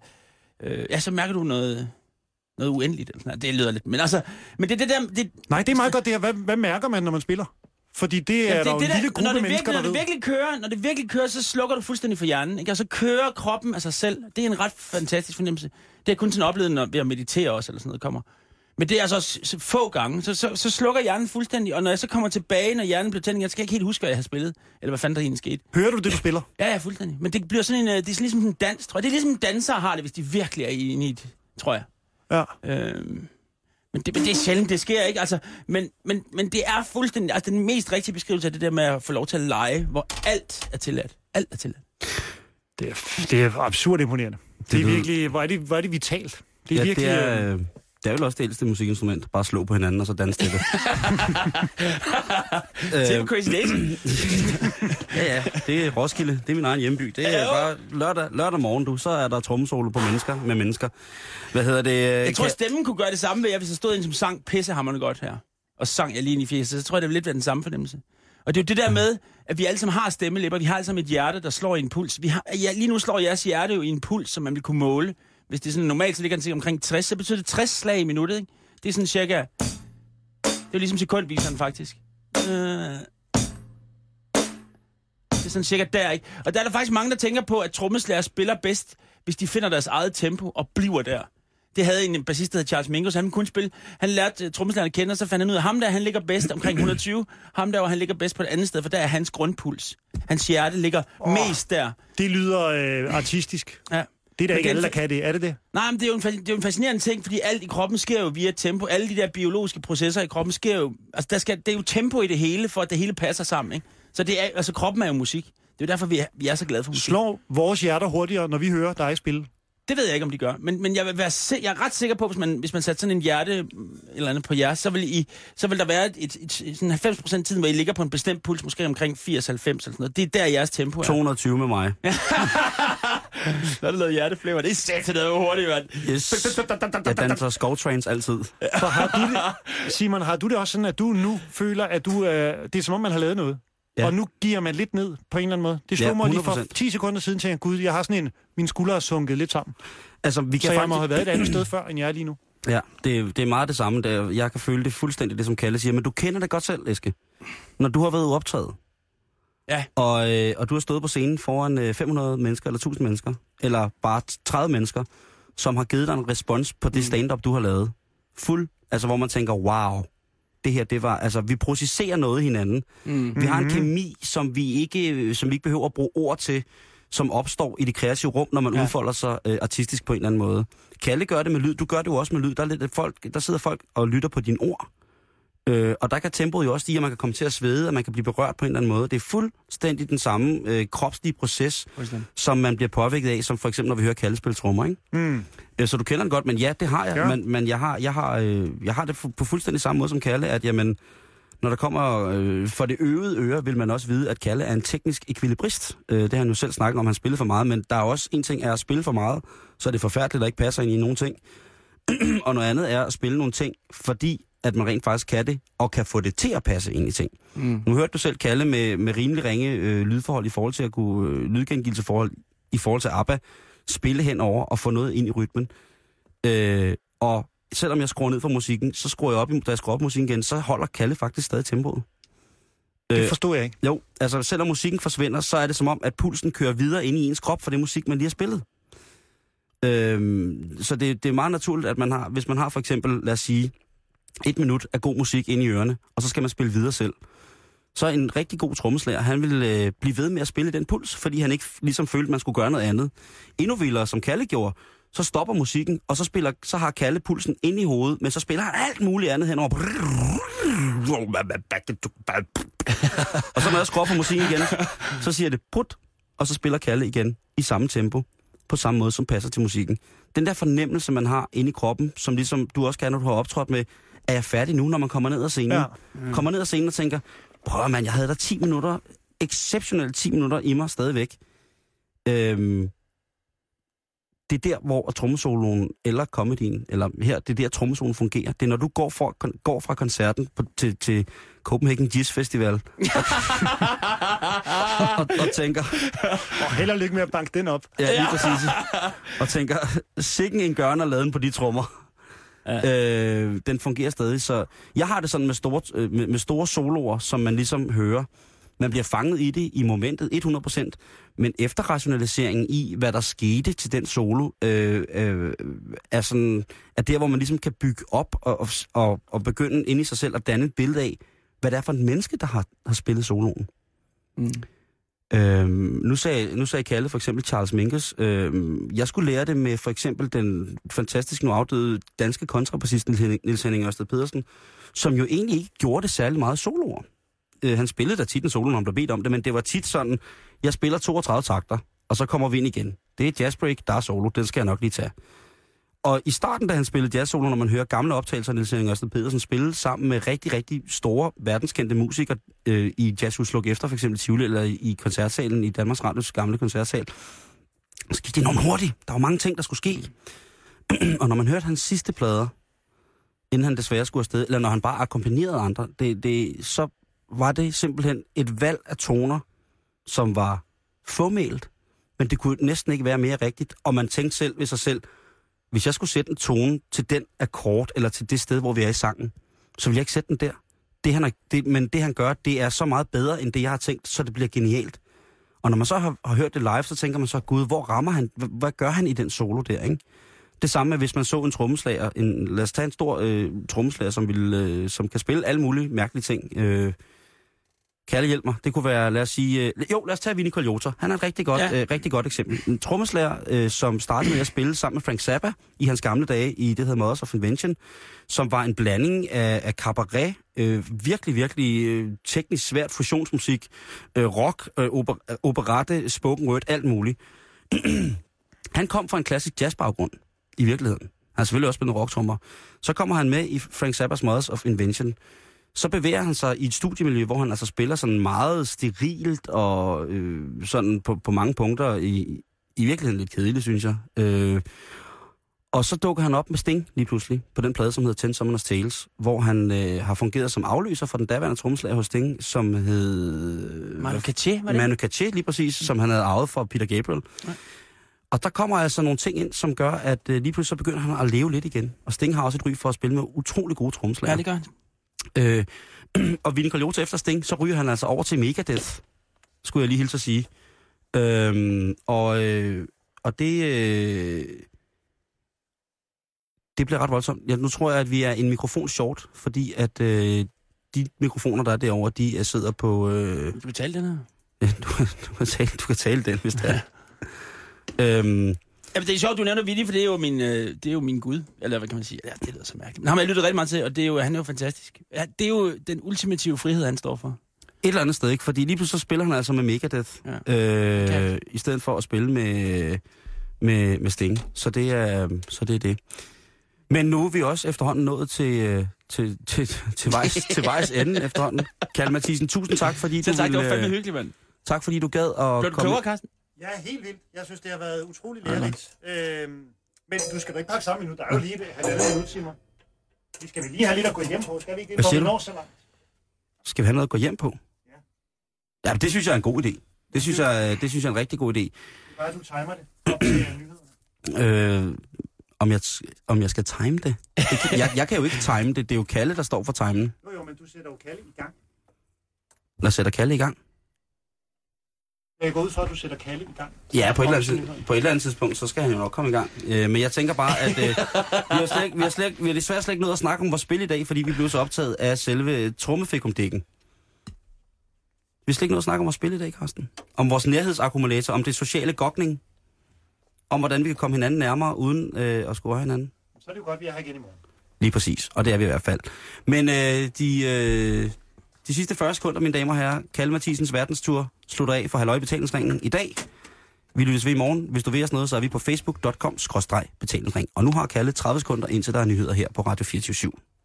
Øh, ja, så mærker du noget, noget uendeligt. Eller sådan noget. Det lyder lidt... Men altså... Men det er det der... Det, Nej, det er meget godt det her. Hvad, hvad mærker man, når man spiller? Fordi det er Ja, der jo en lille gruppe når det, mennesker, virkelig, når der det virkelig kører, når det virkelig kører, så slukker du fuldstændig for hjernen, ikke? Og så kører kroppen af sig selv. Det er en ret fantastisk fornemmelse. Det er kun sådan oplevet, når ved at meditere også, eller sådan noget kommer. Men det er altså få gange, så, så, så slukker hjernen fuldstændig, og når jeg så kommer tilbage, når hjernen bliver tændt, jeg skal ikke helt huske, hvad jeg har spillet, eller hvad fanden der egentlig skete. Hører du det, du spiller? Ja, ja, fuldstændig. Men det bliver sådan en, øh, det er sådan ligesom en dans, tror jeg. Det er ligesom dansere har det, hvis de virkelig er inde i det, tror jeg. Ja. Øhm, men, det, men det er sjældent, det sker ikke. Altså, men, men, men det er fuldstændig... Altså, den mest rigtige beskrivelse af det der med at få lov til at lege, hvor alt er tilladt. Alt er tilladt. Det er, det er absurd imponerende. Det, det er virkelig... Hvor er det, hvor er det vitalt? Det er Ja, virkelig... det er, øh, øh, det er vel også det ældste musikinstrument. Bare slå på hinanden, og så danse til det. Til på Crazy Daisy. Ja, ja, det er Roskilde. Det er min egen hjemby. Det er bare lørdag, lørdag morgen, du. Så er der trommesolo på mennesker med mennesker. Hvad hedder det? Jeg tror, kan- stemmen kunne gøre det samme ved, at hvis der stod en, som sang pissehammerende godt her, og sang jeg lige ind i fjeset, så tror jeg, det ville lidt være den samme fornemmelse. Og det er jo det der med, at vi alle sammen har stemmelæber. Vi har alle sammen et hjerte, der slår i en puls. Vi har, ja, lige nu slår jeres hjerte jo i en puls, som man vil kunne måle. Hvis det er sådan normalt, så ligger den til omkring 60, så betyder det 60 slag i minuttet, ikke? Det er sådan cirka... Det er ligesom sekundviseren, faktisk. Øh, det er sådan cirka der, ikke? Og der er der faktisk mange, der tænker på, at trommeslager spiller bedst, hvis de finder deres eget tempo og bliver der. Det havde en bassist, der hed Charles Mingus. Han kunne spille. Han lærte uh, trommeslageren at kende, og så fandt han ud af, ham der, han ligger bedst omkring 120. Ham der, han ligger bedst på et andet sted, for der er hans grundpuls. Hans hjerte ligger oh. mest der. det lyder øh, artistisk. Ja. Det er da Men ikke alle, der kan det. Er det det? Nej, men det er, jo en, det er jo en fascinerende ting, fordi alt i kroppen sker jo via tempo. Alle de der biologiske processer i kroppen sker jo... Altså, der skal, det er jo tempo i det hele, for at det hele passer sammen, ikke? Så det er, altså, kroppen er jo musik. Det er jo derfor, vi er, vi er så glade for musik. Slår vores hjerter hurtigere, når vi hører dig spille? Det ved jeg ikke, om de gør. Men, men jeg, vil være se, jeg er ret sikker på, hvis man, hvis man satte sådan en hjerte mm, eller andet på jer, så vil, I, så vil der være et, et, et, sådan 90 procent tiden, hvor I ligger på en bestemt puls, måske omkring 80-90 eller sådan noget. Det er der, jeres tempo er. 220 med mig. Så er det noget hjerteflæver. Det er sat noget hurtigt, mand. Yes. Jeg danser skovtrains altid. For har du det, Simon, har du det også sådan, at du nu føler, at du, øh, det er som om, man har lavet noget? Ja. Og nu giver man lidt ned på en eller anden måde. Det slog Ja, mig lige for 100%. 10 sekunder siden, tænkte jeg, gud, jeg har sådan en, mine skuldre er sunket lidt sammen. Altså, vi Så kan jeg må faktisk... have været et andet sted før, end jeg er lige nu. Ja, det, er- det er meget det samme. Det er, jeg kan føle det fuldstændig det, som Kalle siger. Men du kender det godt selv, Eske. Når du har været optaget, Ja. og, øh, og du har stået på scenen foran øh, 500 mennesker, eller 1000 mennesker, eller bare 30 mennesker, som har givet dig en respons på det stand-up, du har lavet. Fuld, altså hvor man tænker, wow, det her, det var, altså vi processerer noget hinanden. Mm. Vi har en kemi, som vi ikke, som vi ikke behøver at bruge ord til, som opstår i det kreative rum, når man ja. udfolder sig øh, artistisk på en eller anden måde. Kalle gør det med lyd, du gør det jo også med lyd. Der, er lidt, folk, der sidder folk og lytter på dine ord. Øh, og der kan tempoet jo også stige, at man kan komme til at svede, og man kan blive berørt på en eller anden måde. Det er fuldstændig den samme øh, kropslige proces, som man bliver påvirket af, som for eksempel når vi hører trommer, ikke? Mm. Øh, Så du kender den godt, men ja, det har jeg. Ja. Men, men jeg har, jeg har, øh, jeg har det på fuldstændig samme måde som Kalle, at jamen, når der kommer øh, for det øvede øre, vil man også vide, at Kalle er en teknisk ekvilibrist. Øh, det har han jo selv snakket om, han spiller for meget, men der er også en ting er at spille for meget, så er det forfærdeligt, der ikke passer ind i nogen ting. og noget andet er at spille nogle ting, fordi at man rent faktisk kan det, og kan få det til at passe ind i ting. Mm. Nu hørte du selv Kalle med, med rimelig ringe øh, lydforhold i forhold til at kunne, øh, lydgengivelse forhold, i forhold til ABBA, spille henover og få noget ind i rytmen. Øh, og selvom jeg skruer ned for musikken, så skruer jeg op, i- da jeg skruer op musikken igen, så holder Kalle faktisk stadig tempoet. Det forstod jeg ikke. Jo, altså selvom musikken forsvinder, så er det som om, at pulsen kører videre ind i ens krop for det musik, man lige har spillet. Øhm, så det, det er meget naturligt, at man har, hvis man har for eksempel, lad os sige, et minut af god musik ind i ørerne, og så skal man spille videre selv. Så en rigtig god trommeslager, han vil øh, blive ved med at spille den puls, fordi han ikke ligesom følte, at man skulle gøre noget andet. Endnu vildere, som Kalle gjorde, så stopper musikken, og så, spiller, så har Kalle pulsen ind i hovedet, men så spiller han alt muligt andet henover. og så når jeg skruer på musikken igen, så siger det put, og så spiller Kalle igen i samme tempo, på samme måde, som passer til musikken. Den der fornemmelse, man har inde i kroppen, som ligesom du også kan, når du har optrådt med, er jeg færdig nu, når man kommer ned ad scenen? Ja. Mm. Kommer ned ad scenen og tænker, prøv man, jeg havde der 10 minutter, exceptionelt 10 minutter i mig stadigvæk. Øhm, det er der, hvor trommesoloen eller comedyen, eller her, det er der, trommesoloen fungerer. Det er, når du går fra, kon- går fra koncerten på, til, til Copenhagen Jazz Festival, og, og, og tænker, Og held og lykke med at banke den op. ja, lige præcis, og tænker, sikken en gørner laden på de trommer. Ja. Øh, den fungerer stadig, så jeg har det sådan med store, øh, med, med store soloer, som man ligesom hører. Man bliver fanget i det i momentet 100%, men efterrationaliseringen i, hvad der skete til den solo, øh, øh, er, sådan, er der, hvor man ligesom kan bygge op og, og, og, og begynde ind i sig selv at danne et billede af, hvad det er for et menneske, der har, har spillet soloen. Mm. Øhm, nu, sagde, nu sagde Kalle for eksempel Charles Mingus. Øhm, jeg skulle lære det med for eksempel den fantastiske nu afdøde danske kontrabassist Niels Henning- Ørsted Pedersen, som jo egentlig ikke gjorde det særlig meget soloer. Øh, han spillede da tit en solo, når han blev bedt om det, men det var tit sådan, jeg spiller 32 takter, og så kommer vi ind igen. Det er jazzbreak, der er solo, den skal jeg nok lige tage. Og i starten, da han spillede jazzsolo, når man hører gamle optagelser af Niels Henning Ørsted Pedersen spille sammen med rigtig, rigtig store, verdenskendte musikere øh, i Jazzhus Luk Efter, for eksempel Tivoli, eller i, i koncertsalen i Danmarks Radios gamle koncertsal, så gik det enormt hurtigt. Der var mange ting, der skulle ske. og når man hørte hans sidste plader, inden han desværre skulle afsted, eller når han bare akkompagnerede andre, det, det, så var det simpelthen et valg af toner, som var formelt, men det kunne næsten ikke være mere rigtigt. Og man tænkte selv ved sig selv, hvis jeg skulle sætte en tone til den akkord, eller til det sted, hvor vi er i sangen, så vil jeg ikke sætte den der. Det, han er, det, men det, han gør, det er så meget bedre, end det, jeg har tænkt, så det bliver genialt. Og når man så har, har hørt det live, så tænker man så, gud, hvor rammer han? Hvad, hvad gør han i den solo der, ikke? Det samme med, hvis man så en trommeslager, en, lad os tage en stor øh, trommeslager, som, vil, øh, som kan spille alle mulige mærkelige ting. Øh, Kalle hjælp mig. Det kunne være, lad os sige... Øh, jo, lad os tage Vinnie Colaiuta. Han er et rigtig godt, Ja. øh, rigtig godt eksempel. En trommeslager, øh, som startede med at spille sammen med Frank Zappa i hans gamle dage i det, der hedder Mothers of Invention, som var en blanding af, af cabaret, øh, virkelig, virkelig øh, teknisk svært fusionsmusik, øh, rock, øh, oper, øh, operette, spoken word, alt muligt. han kom fra en klassisk jazzbaggrund, i virkeligheden. Han har selvfølgelig også spillet rocktrommer. Så kommer han med i Frank Zappas Mothers of Invention, så bevæger han sig i et studiemiljø, hvor han altså spiller sådan meget sterilt og øh, sådan på, på mange punkter i, i virkeligheden lidt kedeligt, synes jeg. Øh, og så dukker han op med Sting lige pludselig på den plade, som hedder Ten Summoners Tales, hvor han øh, har fungeret som afløser for den daværende trommeslager hos Sting, som hed... Manu Katché, var det? Manu Katché, lige præcis, som han havde arvet fra Peter Gabriel. Ja. Og der kommer altså nogle ting ind, som gør, at øh, lige pludselig så begynder han at leve lidt igen. Og Sting har også et ry for at spille med utrolig gode trommeslager. Ja, det gør han. Øh, og Vinnie Colaiuta efter Sting, så ryger han altså over til Megadeth, skulle jeg lige hilse at sige. Øhm, og, øh, og det, øh, det bliver ret voldsomt. Ja, nu tror jeg, at vi er en mikrofon short, fordi at øh, de mikrofoner, der er derovre, de er, sidder på... Øh, Du betalte den her. du, du, kan tale, du kan tale den, hvis det er. øhm, Jamen, det er sjovt, du nævner Vinnie, for det er jo min, øh, det er jo min gud. Eller hvad kan man sige? Ja, det lyder så mærkeligt. Men ham har jeg lyttet rigtig meget til, og det er jo, han er jo fantastisk. Ja, det er jo den ultimative frihed, han står for. et eller andet sted, ikke? Fordi lige pludselig så spiller han altså med Megadeth, Ja. øh, i stedet for at spille med, med, med Sting. Så det, er, så det er det. Men nu er vi også efterhånden nået til, øh, til, til, til, vejs, til vejs ende efterhånden. Kalle Mathisen, tusind tak, fordi Selv du, tak, det var ville, fandme øh, hyggeligt, mand. tak, fordi du gad at Blev du komme... klogere, Carsten? Ja, helt vildt. Jeg synes, det har været utrolig lærerigt. Øhm, men du skal da ikke pakke sammen nu. Der er jo lige et halvandet minut, Simon. Vi skal vi lige have lidt at gå hjem på. Skal vi ikke det? Siger vi når så langt. Skal vi have noget at gå hjem på? Ja. Ja, det synes jeg er en god idé. Det synes jeg, det synes jeg er en rigtig god idé. Bare du timer det. Op til nyhederne. Øh, om, jeg, om jeg skal time det? kan, jeg, jeg kan jo ikke time det. Det er jo Kalle, der står for timen. Jo, jo, men du sætter jo Kalle i gang. Lad os sætte Kalle i gang. Jeg går ud fra, at du sætter Kalle i gang. Ja, på et, eller andet, på et eller andet tidspunkt, så skal han jo nok komme i gang. Øh, men jeg tænker bare, at øh, vi, har slet, vi, har slet, vi har desværre slet ikke nået at snakke om vores spil i dag, fordi vi blev så optaget af selve trummefikumdækken. Vi har slet ikke nået at snakke om vores spil i dag, Carsten. Om vores nærhedsakkumulator, om det sociale gokning. Om hvordan vi kan komme hinanden nærmere, uden øh, at score hinanden. Så er det jo godt, at vi er her igen i morgen. Lige præcis, og det er vi i hvert fald. Men øh, de, øh, de sidste 40 sekunder, mine damer og herrer, Kalle Mathisens verdenstur slutter af for Halløj Betalingsringen i dag. Vi lyttes ved i morgen. Hvis du vil os noget, så er vi på facebook.com-betalingsring. Og nu har Kalle 30 sekunder, indtil der er nyheder her på Radio 24 /7.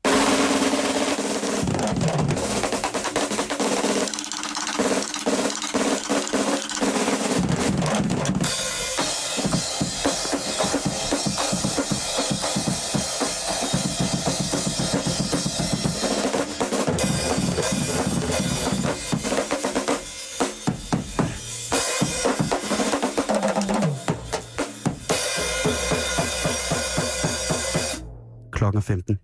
2015.